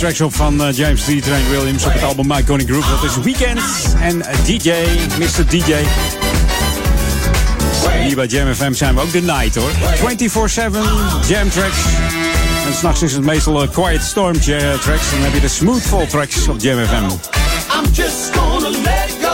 Tracks op van eh, James D. Train Williams op het album My Gonna Groove. Dat is Weekend en eh, DJ, Mr. DJ. Hier bij Jam FM zijn we ook The Night hoor. 24-7 Jam tracks. En s'nachts is het meestal eh, Quiet Storm ja- tracks. Dan heb je de Smoothfall tracks op Jam FM. I'm just gonna let go.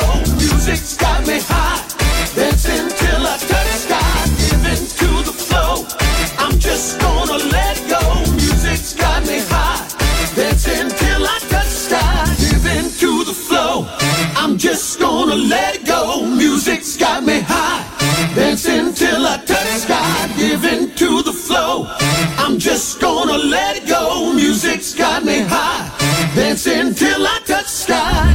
Me high. Dancing till I touch sky.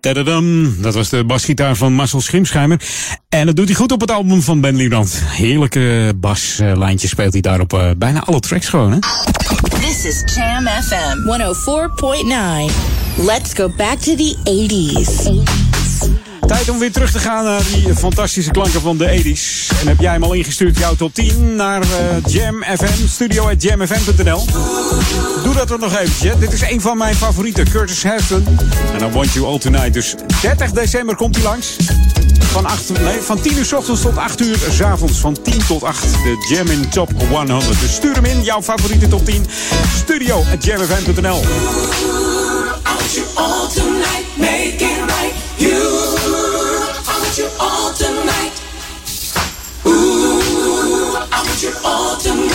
Tadadam, dat was de basgitaar van Marcel Schimschijmer. En dat doet hij goed op het album van Ben Liebrand. Heerlijke baslijntjes speelt hij daar op eh, bijna alle tracks gewoon, hè? This is Jam FM 104.9. Let's go back to the 80s. Tijd om weer terug te gaan naar die fantastische klanken van de 80s. En heb jij hem al ingestuurd, jouw top 10, naar eh, Jam FM, studio at jamfm.nl. Doe dat er nog eventjes. Dit is een van mijn favorieten, Curtis Heston. En I Want You All Tonight. Dus 30 december komt hij langs. Van, 8, nee, van 10 uur s ochtends tot 8 uur s avonds. Van 10 tot 8, de Jam in Top 100. Dus stuur hem in, jouw favoriete top 10. Studio at jamfm.nl. All tonight, make it. All tonight, make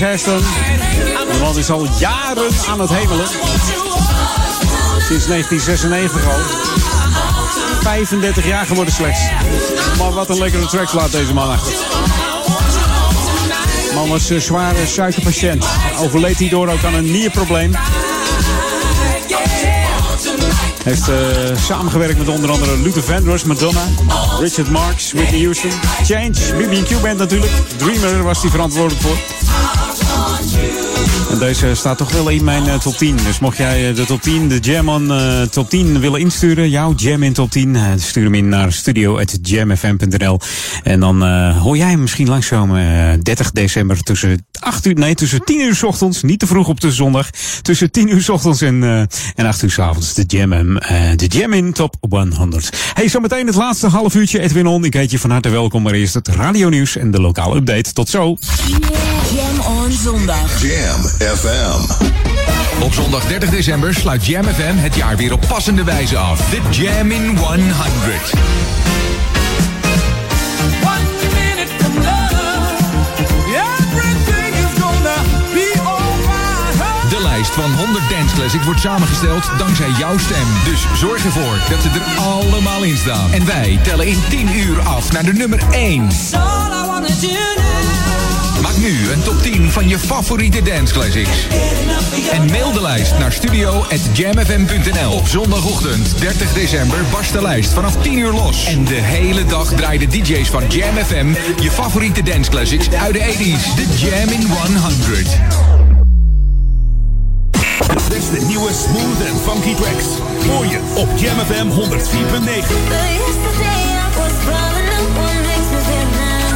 Heston. De man is al jaren aan het hemelen. Sinds 1996 al. 35 jaar geworden slechts. Maar wat een lekkere track laat deze man achter. De man was een zware suikerpatiënt. Overleed hierdoor ook aan een nierprobleem. Heeft eh, samengewerkt met onder andere Luther Vandross, Madonna, Richard Marx, Whitney Houston, Change, BB&Q Band natuurlijk. Dreamer was die verantwoordelijk voor. En deze staat toch wel in mijn eh, top 10. Dus mocht jij eh, de top 10, de Jam eh, top 10 willen insturen, jouw Jam in top 10, eh, stuur hem in naar studio.jamfm.nl. En dan hoor jij hem misschien eh 30 december tussen 8 uur, nee, tussen 10 uur 's ochtends, niet te vroeg op de zondag, tussen 10 uur 's ochtends en, en 8 uur 's avonds. De Jam, de Jam in top 100. Hey, zometeen het laatste half uurtje. Edwin On, ik heet je van harte welkom. Maar eerst het radio nieuws en de lokale update. Tot zo. On zondag. Jam FM. Op zondag 30 december sluit Jam FM het jaar weer op passende wijze af. De Jam in 100. De lijst van 100 Dance Classics wordt samengesteld dankzij jouw stem. Dus zorg ervoor dat ze er allemaal in staan. En wij tellen in 10 uur af naar de nummer 1. Maak nu een top 10 van je favoriete dance classics. En mail de lijst naar studio.jamfm.nl. Op zondagochtend 30 december barst de lijst vanaf 10 uur los. En de hele dag draaien de DJ's van Jam FM je favoriete dance classics uit de 80s. De Jam in 100. De beste nieuwe smooth en funky tracks. Hoor je op Jam FM 104.9.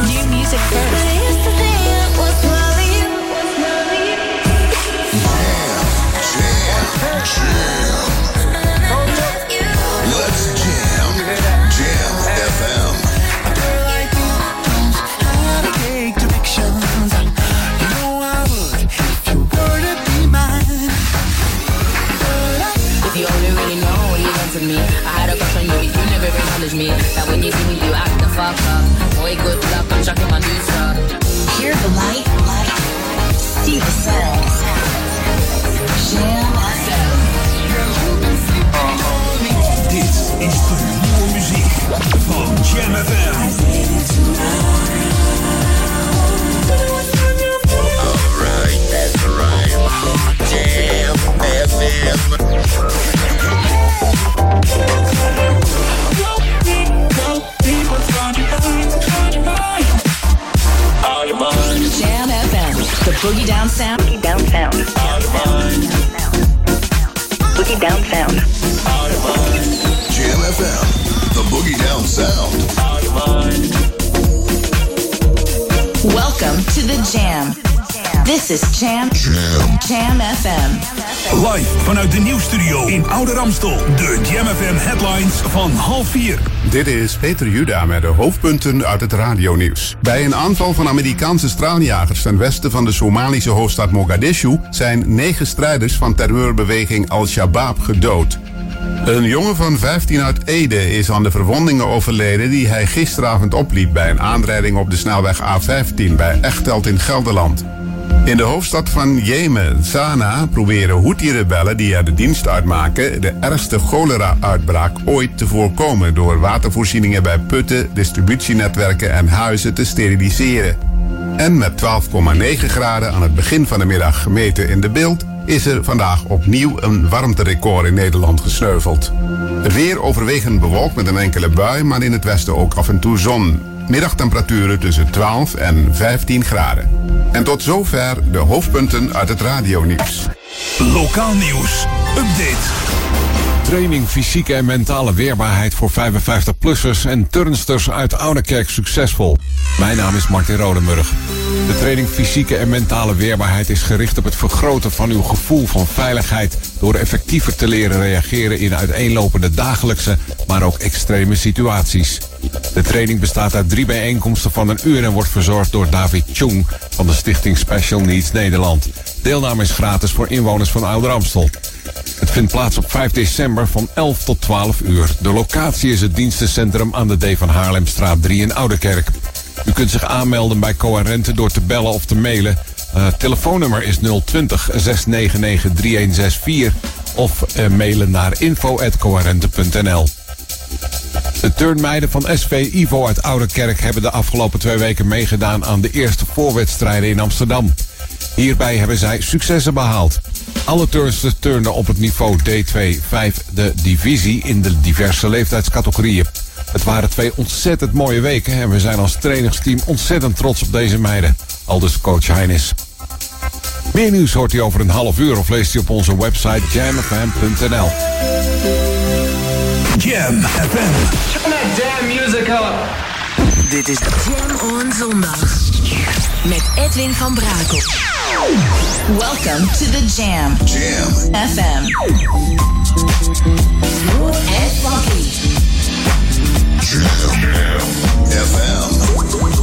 New music first. Hear the light, light. See the sound. Jam Dit is de nieuwe muziek van Jam FM. Alright, that's right. Jam FM. Jam FM. The boogie down sound. Boogie down sound. Boogie down sound. Jam FM. The Boogie Down Sound. Welcome to the Jam. This is Jam. Jam. Jam FM. Live vanuit de nieuwstudio in Oude Ramstel. De Jam FM headlines van half vier. Dit is Peter Juda met de hoofdpunten uit het radionieuws. Bij een aanval van Amerikaanse straaljagers ten westen van de Somalische hoofdstad Mogadishu zijn negen strijders van terreurbeweging Al-Shabaab gedood. Een jongen van 15 uit Ede is aan de verwondingen overleden die hij gisteravond opliep bij een aanrijding op de snelweg A15 bij Echteld in Gelderland. In de hoofdstad van Jemen, Sanaa, proberen Houthi-rebellen die er de dienst uitmaken de ergste cholera-uitbraak ooit te voorkomen door watervoorzieningen bij putten, distributienetwerken en huizen te steriliseren. En met 12,9 graden aan het begin van de middag gemeten in de beeld is er vandaag opnieuw een warmterecord in Nederland gesneuveld. Het weer overwegend bewolkt met een enkele bui, maar in het westen ook af en toe zon. Middagtemperaturen tussen 12 en 15 graden. En tot zover de hoofdpunten uit het radionieuws. Lokaal nieuws. Update. Training fysieke en mentale weerbaarheid voor 55-plussers en turnsters uit Oudekerk succesvol. Mijn naam is Martin Rodenburg. De training fysieke en mentale weerbaarheid is gericht op het vergroten van uw gevoel van veiligheid door effectiever te leren reageren in uiteenlopende dagelijkse, maar ook extreme situaties. De training bestaat uit drie bijeenkomsten van een uur en wordt verzorgd door David Chung van de Stichting Special Needs Nederland. Deelname is gratis voor inwoners van Ouder Amstel. Het vindt plaats op 5 december van 11 tot 12 uur. De locatie is het dienstencentrum aan de D van Haarlemstraat 3 in Ouderkerk. U kunt zich aanmelden bij Coherente door te bellen of te mailen. Uh, telefoonnummer is 020 699 3164 of uh, mailen naar info.coherente.nl. De turnmeiden van SV Ivo uit Ouderkerk hebben de afgelopen twee weken meegedaan aan de eerste voorwedstrijden in Amsterdam. Hierbij hebben zij successen behaald. Alle turnsters turnen op het niveau D2, 5, de divisie in de diverse leeftijdscategorieën. Het waren twee ontzettend mooie weken en we zijn als trainingsteam ontzettend trots op deze meiden. Aldus coach Heinis. Meer nieuws hoort u over een half uur of leest u op onze website jamfm.nl. Jam FM. Turn that damn music up. Dit is Jam on Zondag. Met Edwin van Brakel. Welcome to the Jam. Jam. FM. Smooth and funky. Jam. FM.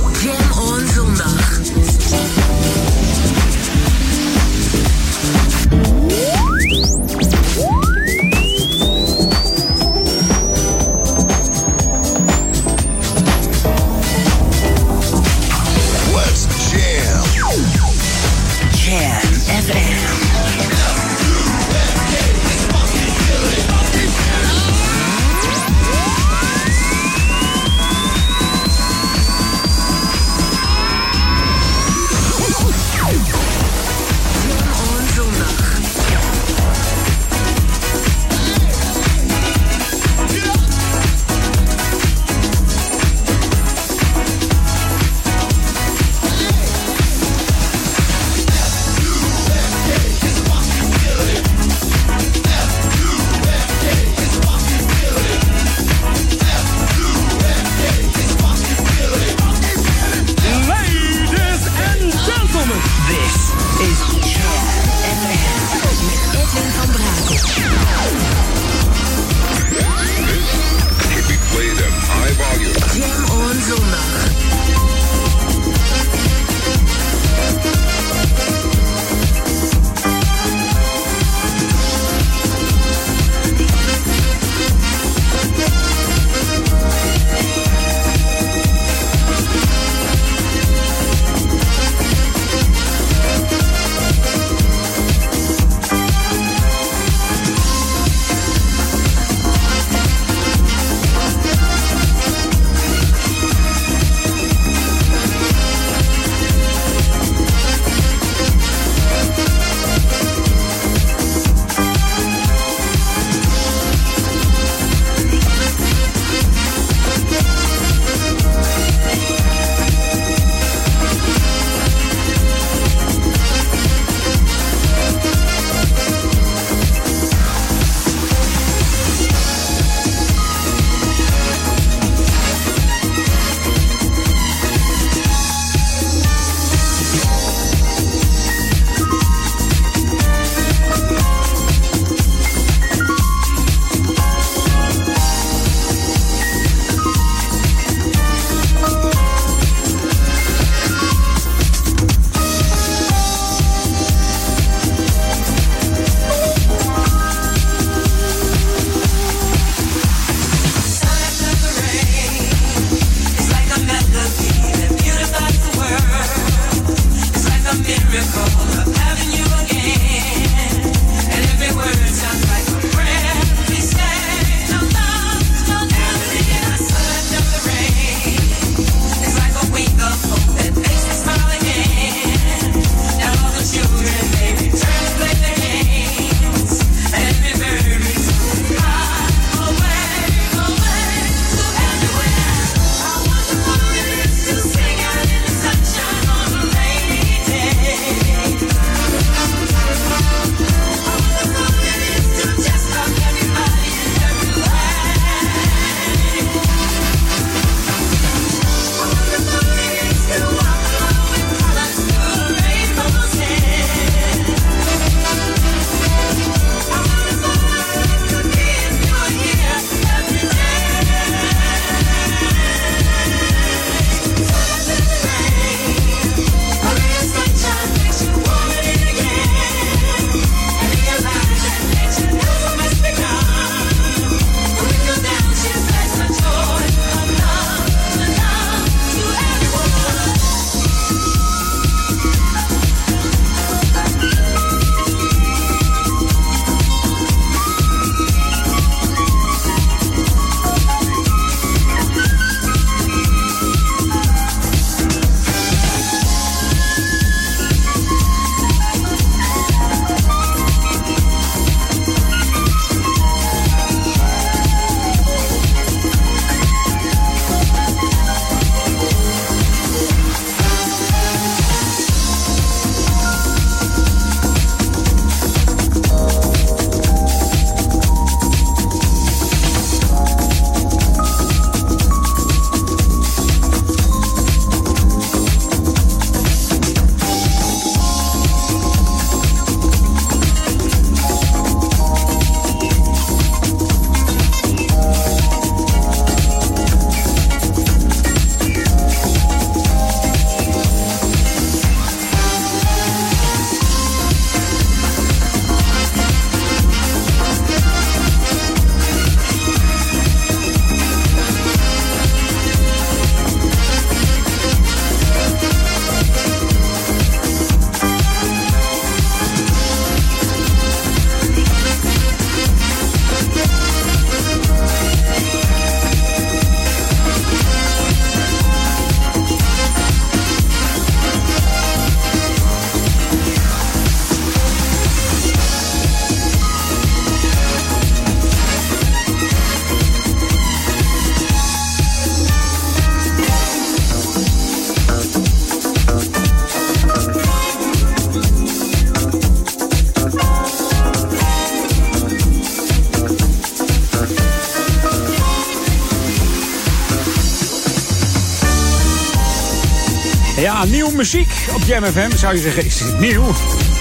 Ja, nieuwe muziek op Jam FM. Zou je zeggen, is het nieuw?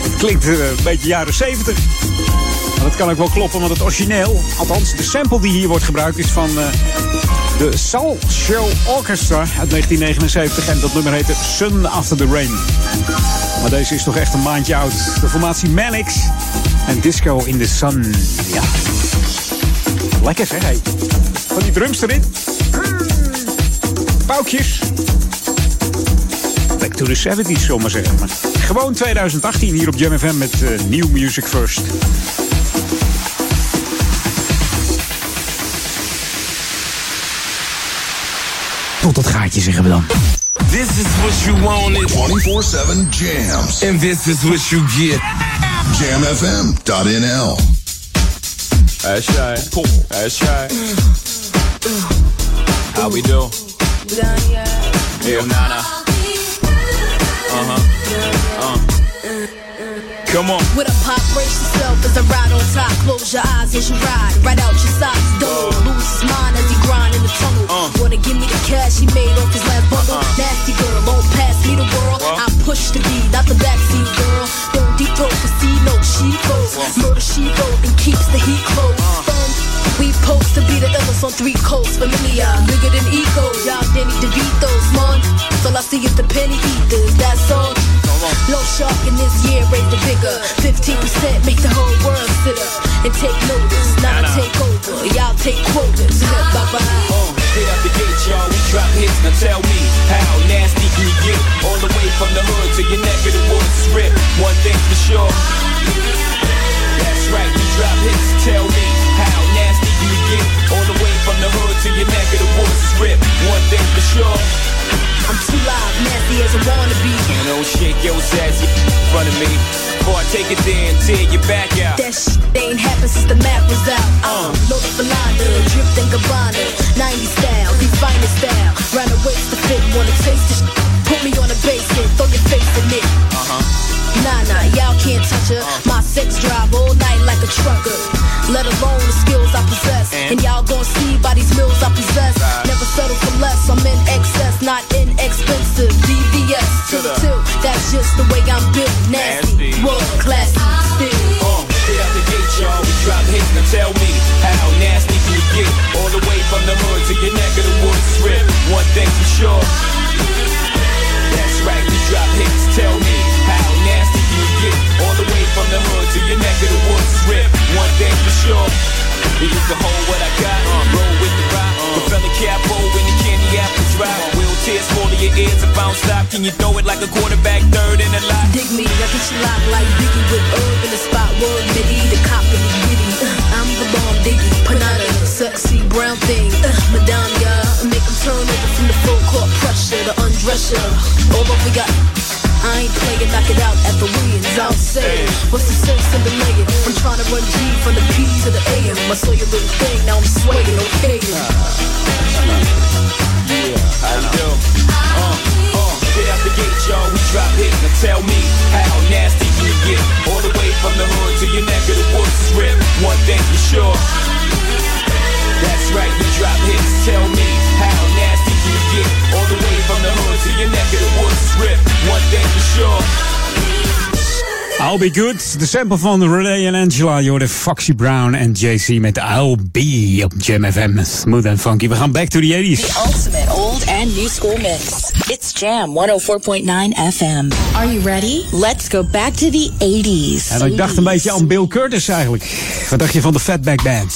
Het klinkt eh, een beetje jaren 70. Maar dat kan ook wel kloppen, want het origineel, althans de sample die hier wordt gebruikt, is van eh, de Soul Show Orchestra uit 1979. En dat nummer heette Sun After the Rain. Maar deze is toch echt een maandje oud. De formatie Manix en Disco in the Sun. Ja. Lekker zeg, hé. Van die drums erin. Paukjes. To the 70s, zullen we maar zeggen. Maar gewoon 2018 hier op Jam FM met eh, New Music First. Tot dat gaatje zeggen we dan. This is what you wanted. 24-7 jams. And this is what you get. Jamfm.nl That's right. That's right. How we do? Hey, Nana. Come on. With a pop, brace yourself as I ride on top. Close your eyes as you ride. Right out your socks. Don't uh. lose his mind as he grind in the tunnel. Uh. Wanna give me the cash he made off his last bundle. Uh. Nasty girl, won't pass me the world. I push the beat, not the backseat girl. Don't detour for see no she goes. Murder she wrote and keeps the heat close. Fun. We post to be the illest on three coasts. Familiar, bigger than ego. Y'all Danny DeVito's, man. All I see is the penny eaters. That's all. Low shark in this year, raise the vigor. 15% make the whole world sit up and take notice. Now I take over, y'all take quotas. Bye bye. Uh, Hit up the gate, y'all. We drop hits. Now tell me, how nasty can you get? All the way from the hood to your neck of the woods. Rip. One thing for sure. That's right, we drop hits. Tell me, how get? All the way from the hood to your neck of the woods. Rip. One thing for sure. I'm too loud, nasty as I wanna be. You know, shake your ass in front of me. Before I take it there and tear your back out. That shit ain't happened since the map was out. Uh, Lola Falana, dripped in Gabbana, 90 style, the finest style. Round the waist to fit, wanna taste this. shit. Put me on a and throw your face in it. Uh-huh. Nah, nah, y'all can't touch her. My sex drive all night like a trucker. Let alone the skills I possess. And, y'all gon' see by these mills I possess. Never settle for less. I'm in excess, not inexpensive. DVS to the tilt. That's just the way I'm built. Nasty, world class, still. Uh, hit up the gate, y'all. We drop hits. Now tell me, how nasty can you get? All the way from the hood to your neck of the woods. Rip. One thing for sure. That's right, we drop hits. Tell me, how nasty can you get? All the way from the hood to your neck of the woods. Rip. One thing for sure. You can hold what I got, roll with the rock. The fella capo when the candy apple drop. Will tears fall to your ears if I don't stop. Can you throw it like a quarterback third in a lot? Dig me, I get you locked like Biggie with herb in the spot. Word Mitty, the cop in the giddy. Uh, I'm the bomb diggy, panada, sexy brown thing. Uh, Madame, yeah, make 'em turn over from the full court pressure, the undress ya. All over got. I ain't playing, knock it out at the Williams. I'll say, what's the sense in the laying? I'm trying to run G from the P to the AM. I saw your little thing, now I'm swaying, okay. How you do? Uh, uh, get out the gate, y'all. We drop hits. Now tell me, how nasty can you get? All the way from the hood to your neck of the woods rip. One thing for sure. That's right, we drop hits. Tell me, how nasty can you get? All the way from the hood to your neck of the woods is rip. One thing for sure. I'll Be Good. De sample van Renee en Angela. Je hoorde Foxy Brown en JC met I'll Be op Jam FM. Smooth and funky. We gaan back to the 80s. The ultimate old and new school mix. It's Jam 104.9 FM. Are you ready? Let's go back to the 80s. En ik dacht een beetje aan Bill Curtis eigenlijk. Wat dacht je van de Fatback Bands?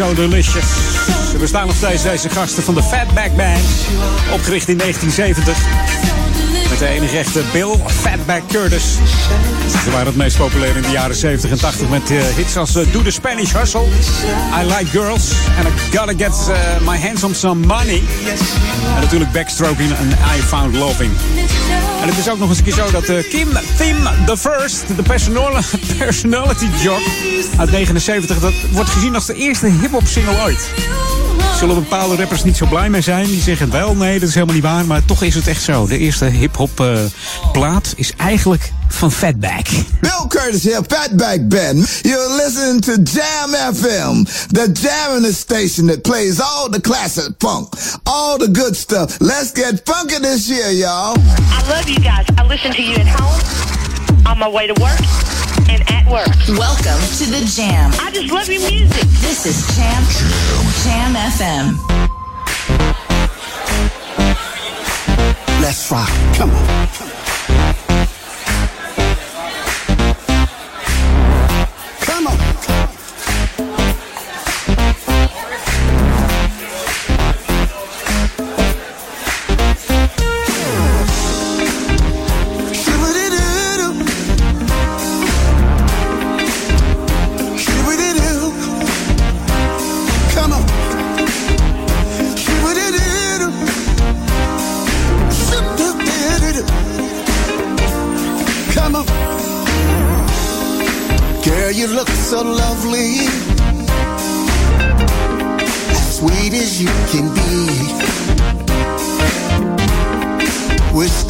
so delicious. Ze bestaan nog steeds deze gasten van de Fatback Band. Opgericht in 1970. De enige echte Bill Fatback Curtis. Ze waren het meest populair in de jaren 70 en 80 met eh, hits als eh, Do the Spanish Hustle, I Like Girls en I Gotta Get eh, My Hands on Some Money. En natuurlijk Backstroking en I Found Loving. En het is ook nog eens een keer zo dat Kim Tim the First, de personal- personality jock uit 79, dat wordt gezien als de eerste hip-hop single ooit. Zullen bepaalde rappers niet zo blij mee zijn? Die zeggen wel, nee, dat is helemaal niet waar. Maar toch is het echt zo. De eerste hip-hop eh, plaat is eigenlijk van Fatback. Bill Curtis here, Fatback Ben. You're listening to Jam FM, the jamming station that plays all the classic funk, all the good stuff. Let's get funky this year, y'all. I love you guys. I listen to you at home, on my way to work, and at work. Welcome to the Jam. I just love your music. This is Jam Jam FM. Let's rock. Come on.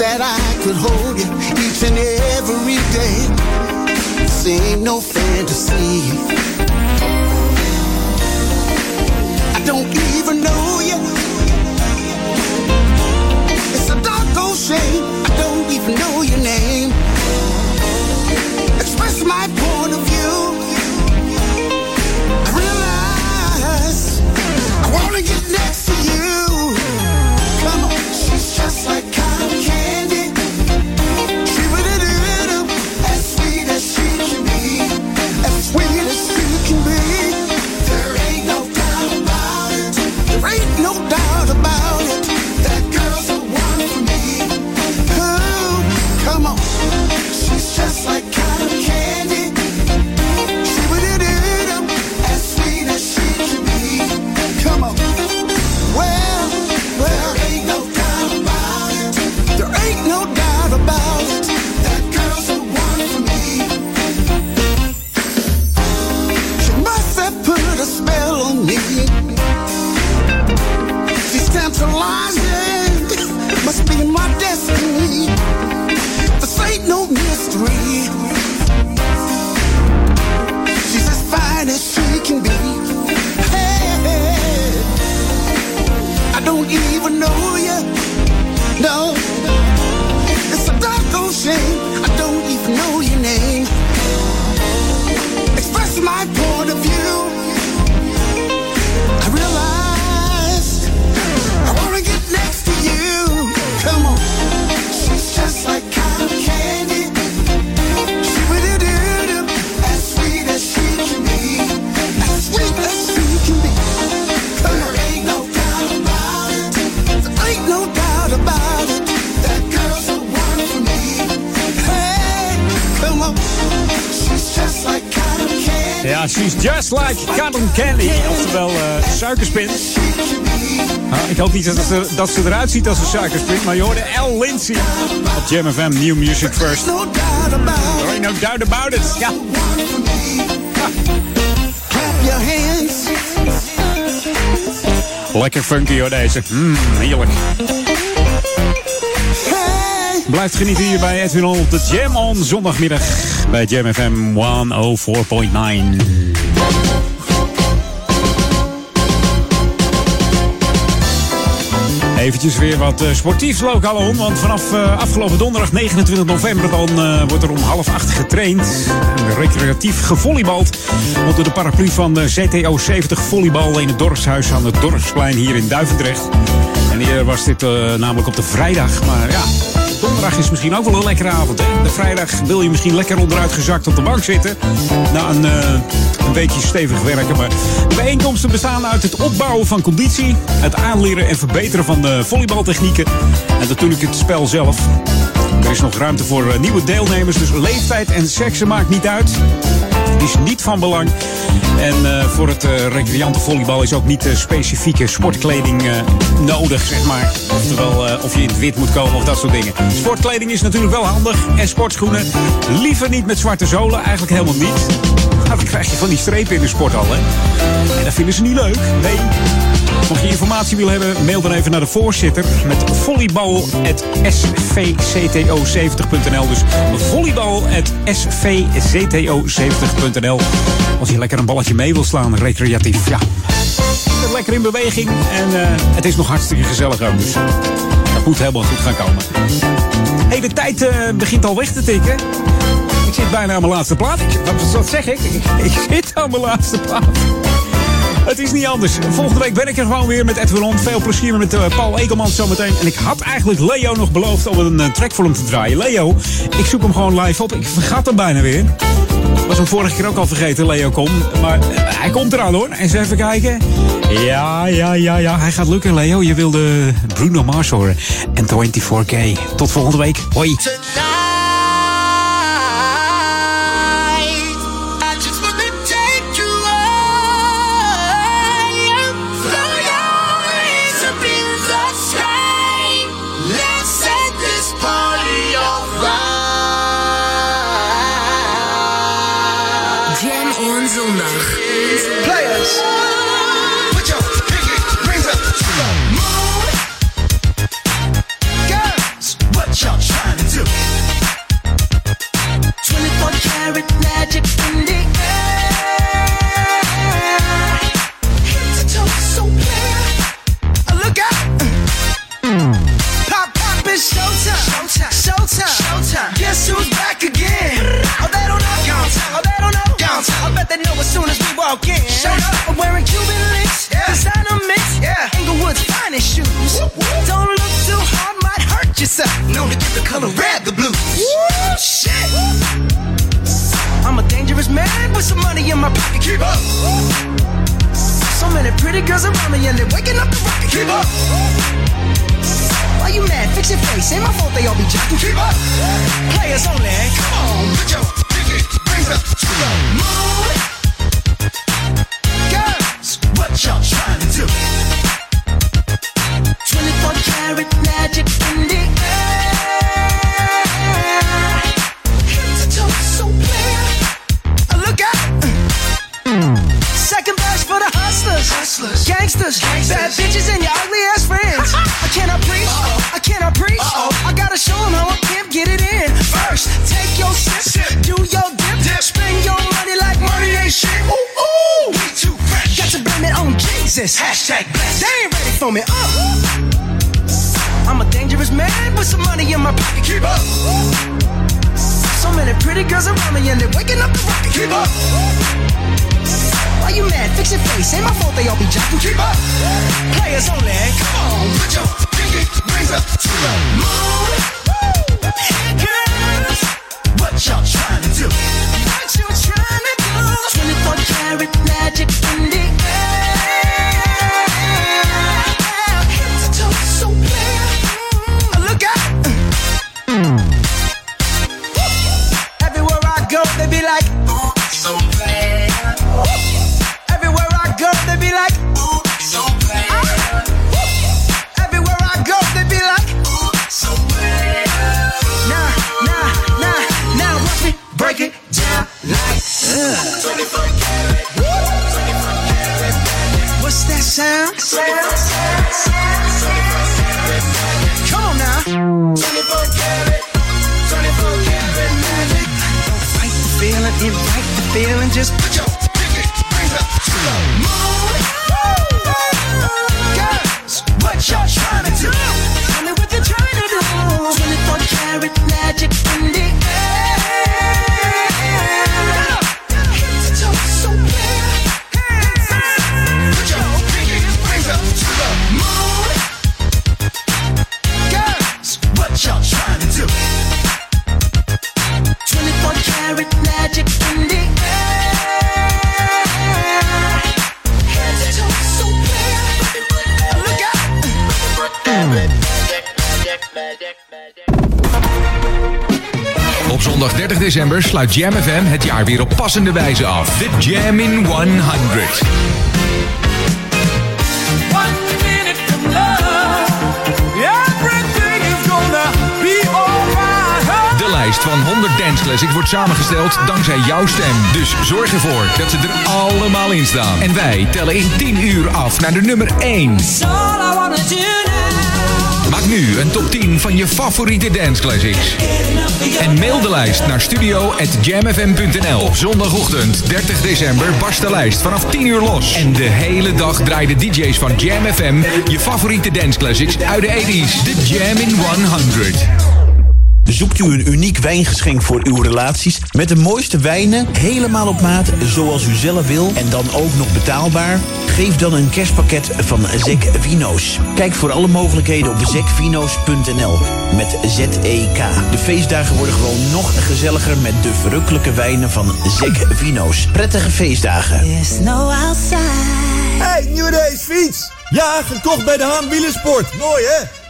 That I could hold you each and every day. This ain't no fantasy. I don't even know you. It's a doggone shame. Like cotton candy. Oftewel eh, suikerspin. Nou, ik hoop niet dat ze, dat ze eruit ziet als een suikerspin. Maar je hoorde L. Lindsay op Jam FM New Music First. No doubt about it. There ain't no doubt about it. Ja. Lekker funky hoor deze. Mm, heerlijk. Blijft genieten hier bij Edwin op de Jam on zondagmiddag bij Jam FM 104.9. Eventjes weer wat eh, sportiefs lokaal om. Want vanaf eh, afgelopen donderdag 29 november dan, eh, wordt er om half acht getraind. Recreatief gevolleybald. Onder de paraplu van de ZTO 70 volleybal in het dorpshuis aan het Dorpsplein hier in Duivendrecht. En eerder was dit namelijk op de vrijdag. Maar ja, donderdag is misschien ook wel een lekkere avond. De vrijdag wil je misschien lekker onderuit gezakt op de bank zitten. Na een, eh, een beetje stevig werken. Maar de bijeenkomsten bestaan uit het opbouwen van conditie. Het aanleren en verbeteren van de volleybaltechnieken. En natuurlijk het spel zelf. Er is nog ruimte voor eh, nieuwe deelnemers. Dus leeftijd en seksen maakt niet uit. Is niet van belang. En eh, voor het uh, recreantenvolleybal is ook niet uh, specifieke sportkleding nodig, zeg maar. Oftewel, of je in het wit moet komen of dat soort dingen. Sportkleding is natuurlijk wel handig. En sportschoenen liever niet met zwarte zolen, eigenlijk helemaal niet. Maar dan krijg je van die strepen in de sporthal, hè. En dat vinden ze niet leuk. Nee. Mocht je informatie willen hebben, mail dan even naar de voorzitter met volleybal.svcto70.nl. Dus volleybal.svcto70.nl. Als je lekker een balletje mee wil slaan, recreatief. Ja, lekker in beweging en eh, het is nog hartstikke gezellig ook. Dus dat moet helemaal goed gaan komen. hey, de tijd eh, begint al weg te tikken. Ik zit bijna aan mijn laatste plaat. Wat, zeg ik? ik? Ik zit aan mijn laatste plaat. Het is niet anders. Volgende week ben ik er gewoon weer met Edwin On. Veel plezier met eh, Paul Ekelmans zometeen. En ik had eigenlijk Leo nog beloofd om een eh, track voor hem te draaien. Leo, ik zoek hem gewoon live op. Ik vergat hem bijna weer. Was hem vorige keer ook al vergeten, Leo kom. Maar eh, hij komt eraan hoor. Eens even kijken. Ja, ja, ja, ja. Hij gaat lukken, Leo. Je wilde Bruno Mars horen. En 24K. Tot volgende week. Hoi. Girls around me and they're waking up the rocket. Keep up. Why you mad? Fix your face. Ain't my fault they all be jacking. Keep up. Players only. Come on, put your pinky rings up to the moon. For me. Uh. I'm a dangerous man with some money in my pocket. Keep up. So many pretty girls around me and they're waking up the rocket. Keep up. Why you mad? Fix your face. Ain't my fault they all be jacking. Keep up. Players only. Come on, put your pinky rings up to the moon. 30 december sluit Jam FM het jaar weer op passende wijze af. The Jam in 100. De lijst van 100 Dance wordt samengesteld dankzij jouw stem. Dus zorg ervoor dat ze er allemaal in staan. En wij tellen in 10 uur af naar de nummer 1 nu een top 10 van je favoriete dance classics. En mail de lijst naar studio.jamfm.nl. Op zondagochtend 30 december barst de lijst vanaf 10 uur los. En de hele dag draaien de DJ's van Jam FM je favoriete dance classics uit de 80s. De Jam in 100. Zoekt u een uniek wijngeschenk voor uw relaties met de mooiste wijnen, helemaal op maat, zoals u zelf wil en dan ook nog betaalbaar? Geef dan een kerstpakket van Zek Vino's. Kijk voor alle mogelijkheden op zekvino's.nl met Z-E-K. De feestdagen worden gewoon nog gezelliger met de verrukkelijke wijnen van Zek Vino's. Prettige feestdagen. Hey, nieuwe race fiets! Ja, gekocht bij de Haan Wielersport. Mooi hè?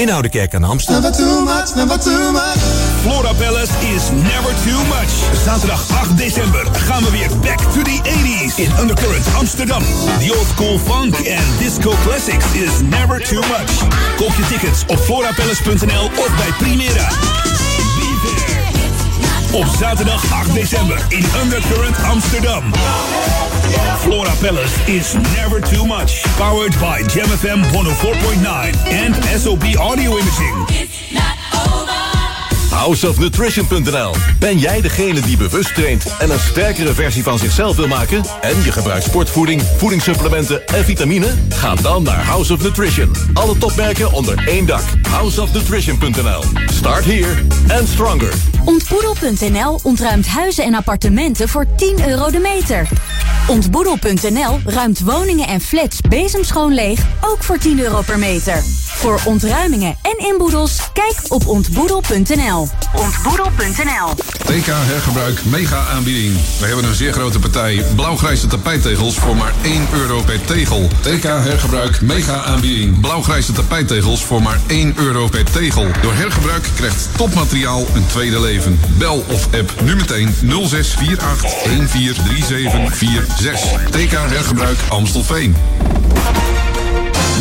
in Oudekerk aan de Amstel. Never too much, never too much. Flora Palace is never too much. Zaterdag 8 december gaan we weer back to the 80s in Undercurrent Amsterdam. The old school funk and disco classics is never too much. Koop je tickets op florapalace.nl of bij Primera. Be there. Op zaterdag 8 december in Undercurrent Amsterdam. Flora Palace is never too much. Powered by Jam FM 104.9 and SOB Audio Imaging. houseofnutrition.nl. Ben jij degene die bewust traint en een sterkere versie van zichzelf wil maken? En je gebruikt sportvoeding, voedingssupplementen en vitamine? Ga dan naar House of Nutrition. Alle topmerken onder één dak. Houseofnutrition.nl. Start here and stronger. Ontboedel.nl ontruimt huizen en appartementen voor 10 euro de meter. Ontboedel.nl ruimt woningen en flats bezemschoon leeg, ook voor 10 euro per meter. Voor ontruimingen en inboedels, kijk op ontboedel.nl. Ontboedel.nl TK Hergebruik mega aanbieding. We hebben een zeer grote partij blauwgrijze tapijttegels voor maar 1 euro per tegel. TK Hergebruik mega aanbieding. Blauwgrijze tapijttegels voor maar 1 euro per tegel. Door hergebruik krijgt topmateriaal een tweede leven. Bel of app nu meteen 0648 143746. TK Hergebruik Amstelveen.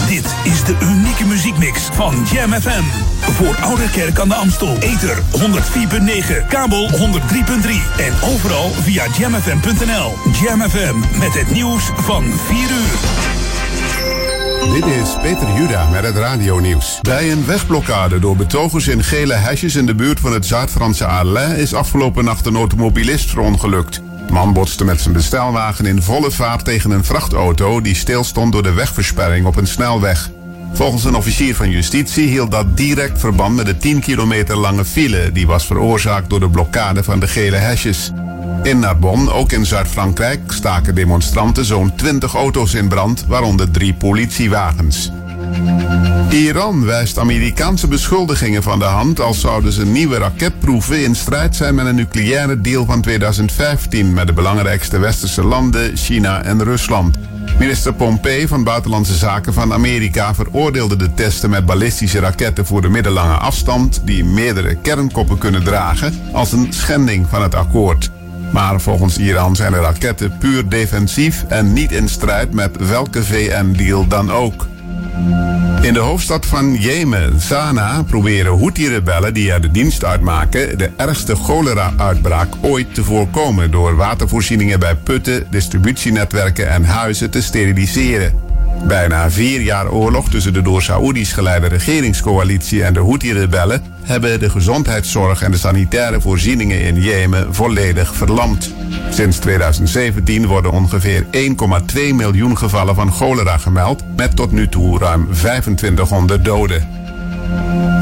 Dit is de unieke muziekmix van Jam FM. Voor Oude Kerk aan de Amstel. Ether 104.9, kabel 103.3 en overal via jamfm.nl. Jam FM met het nieuws van 4 uur. Dit is Peter Juda met het radionieuws. Bij een wegblokkade door betogers in gele hesjes in de buurt van het Zuid-Franse is afgelopen nacht een automobilist verongelukt. Man botste met zijn bestelwagen in volle vaart tegen een vrachtauto die stilstond door de wegversperring op een snelweg. Volgens een officier van justitie hield dat direct verband met de 10 kilometer lange file die was veroorzaakt door de blokkade van de gele hesjes. In Narbonne, ook in Zuid-Frankrijk, staken demonstranten zo'n 20 auto's in brand, waaronder drie politiewagens. Iran wijst Amerikaanse beschuldigingen van de hand als zouden ze nieuwe raketproeven in strijd zijn met een nucleaire deal van 2015 met de belangrijkste westerse landen, China en Rusland. Minister Pompeo van Buitenlandse Zaken van Amerika veroordeelde de testen met ballistische raketten voor de middellange afstand die meerdere kernkoppen kunnen dragen als een schending van het akkoord. Maar volgens Iran zijn de raketten puur defensief en niet in strijd met welke VN-deal dan ook. In de hoofdstad van Jemen, Sanaa, proberen Houthi-rebellen die er de dienst uitmaken de ergste cholera-uitbraak ooit te voorkomen door watervoorzieningen bij putten, distributienetwerken en huizen te steriliseren. Bijna vier jaar oorlog tussen de door Saoedi's geleide regeringscoalitie en de Houthi-rebellen hebben de gezondheidszorg en de sanitaire voorzieningen in Jemen volledig verlamd. Sinds 2017 worden ongeveer 1,2 miljoen gevallen van cholera gemeld, met tot nu toe ruim 2500 doden.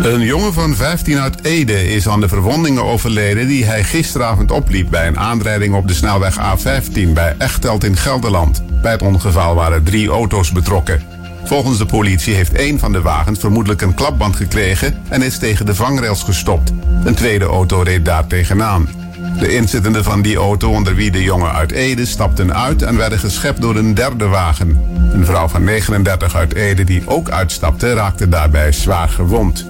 Een jongen van 15 uit Ede is aan de verwondingen overleden die hij gisteravond opliep bij een aanrijding op de snelweg A15 bij Echteld in Gelderland. Bij het ongeval waren drie auto's betrokken. Volgens de politie heeft één van de wagens vermoedelijk een klapband gekregen en is tegen de vangrails gestopt. Een tweede auto reed daar tegenaan. De inzittenden van die auto, onder wie de jongen uit Ede, stapten uit en werden geschept door een derde wagen. Een vrouw van 39 uit Ede die ook uitstapte, raakte daarbij zwaar gewond.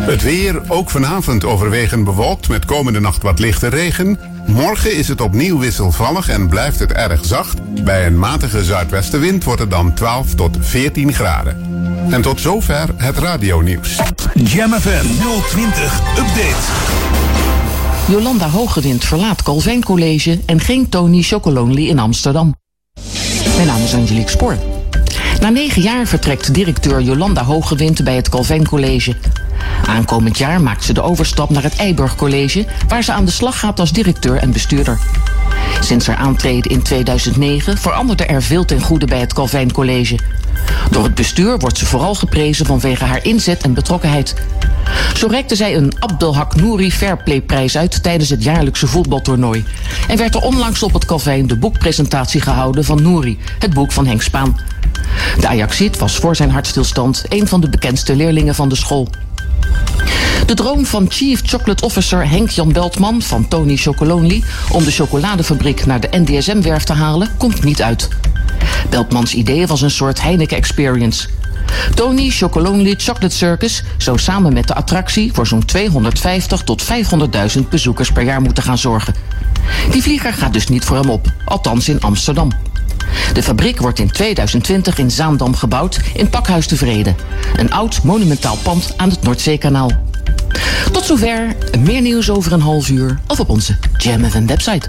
Het weer ook vanavond overwegend bewolkt met komende nacht wat lichte regen. Morgen is het opnieuw wisselvallig en blijft het erg zacht. Bij een matige zuidwestenwind wordt het dan 12 tot 14 graden. En tot zover het radionieuws. Jam FM 020 Update. Jolanda Hogewind verlaat Calvijn College en geen Tony Chocolonely in Amsterdam. Mijn naam is Angelique Spoor. Na negen jaar vertrekt directeur Jolanda Hogewind bij het Calvijn College. Aankomend jaar maakt ze de overstap naar het Eiburg College, waar ze aan de slag gaat als directeur en bestuurder. Sinds haar aantreden in 2009 veranderde er veel ten goede bij het Calvijn College. Door het bestuur wordt ze vooral geprezen vanwege haar inzet en betrokkenheid. Zo reikte zij een Abdelhak Nouri Fairplay-prijs uit tijdens het jaarlijkse voetbaltoernooi. En werd er onlangs op het Calvijn de boekpresentatie gehouden van Nouri, het boek van Henk Spaan. De Ajaxiet was voor zijn hartstilstand een van de bekendste leerlingen van de school. De droom van Chief Chocolate Officer Henk-Jan Beltman van Tony Chocolonely om de chocoladefabriek naar de NDSM-werf te halen, komt niet uit. Beltmans idee was een soort Heineken Experience. Tony Chocolonely Chocolate Circus zou samen met de attractie voor zo'n 250 tot 500.000 bezoekers per jaar moeten gaan zorgen. Die vlieger gaat dus niet voor hem op, althans in Amsterdam. De fabriek wordt in 2020 in Zaandam gebouwd in Pakhuis de Vrede. Een oud monumentaal pand aan het Noordzeekanaal. Tot zover, meer nieuws over een half uur of op onze Jam website.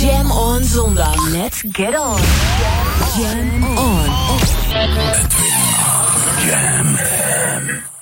Jam on zondag. Let's get on. Jam on. Jam FM.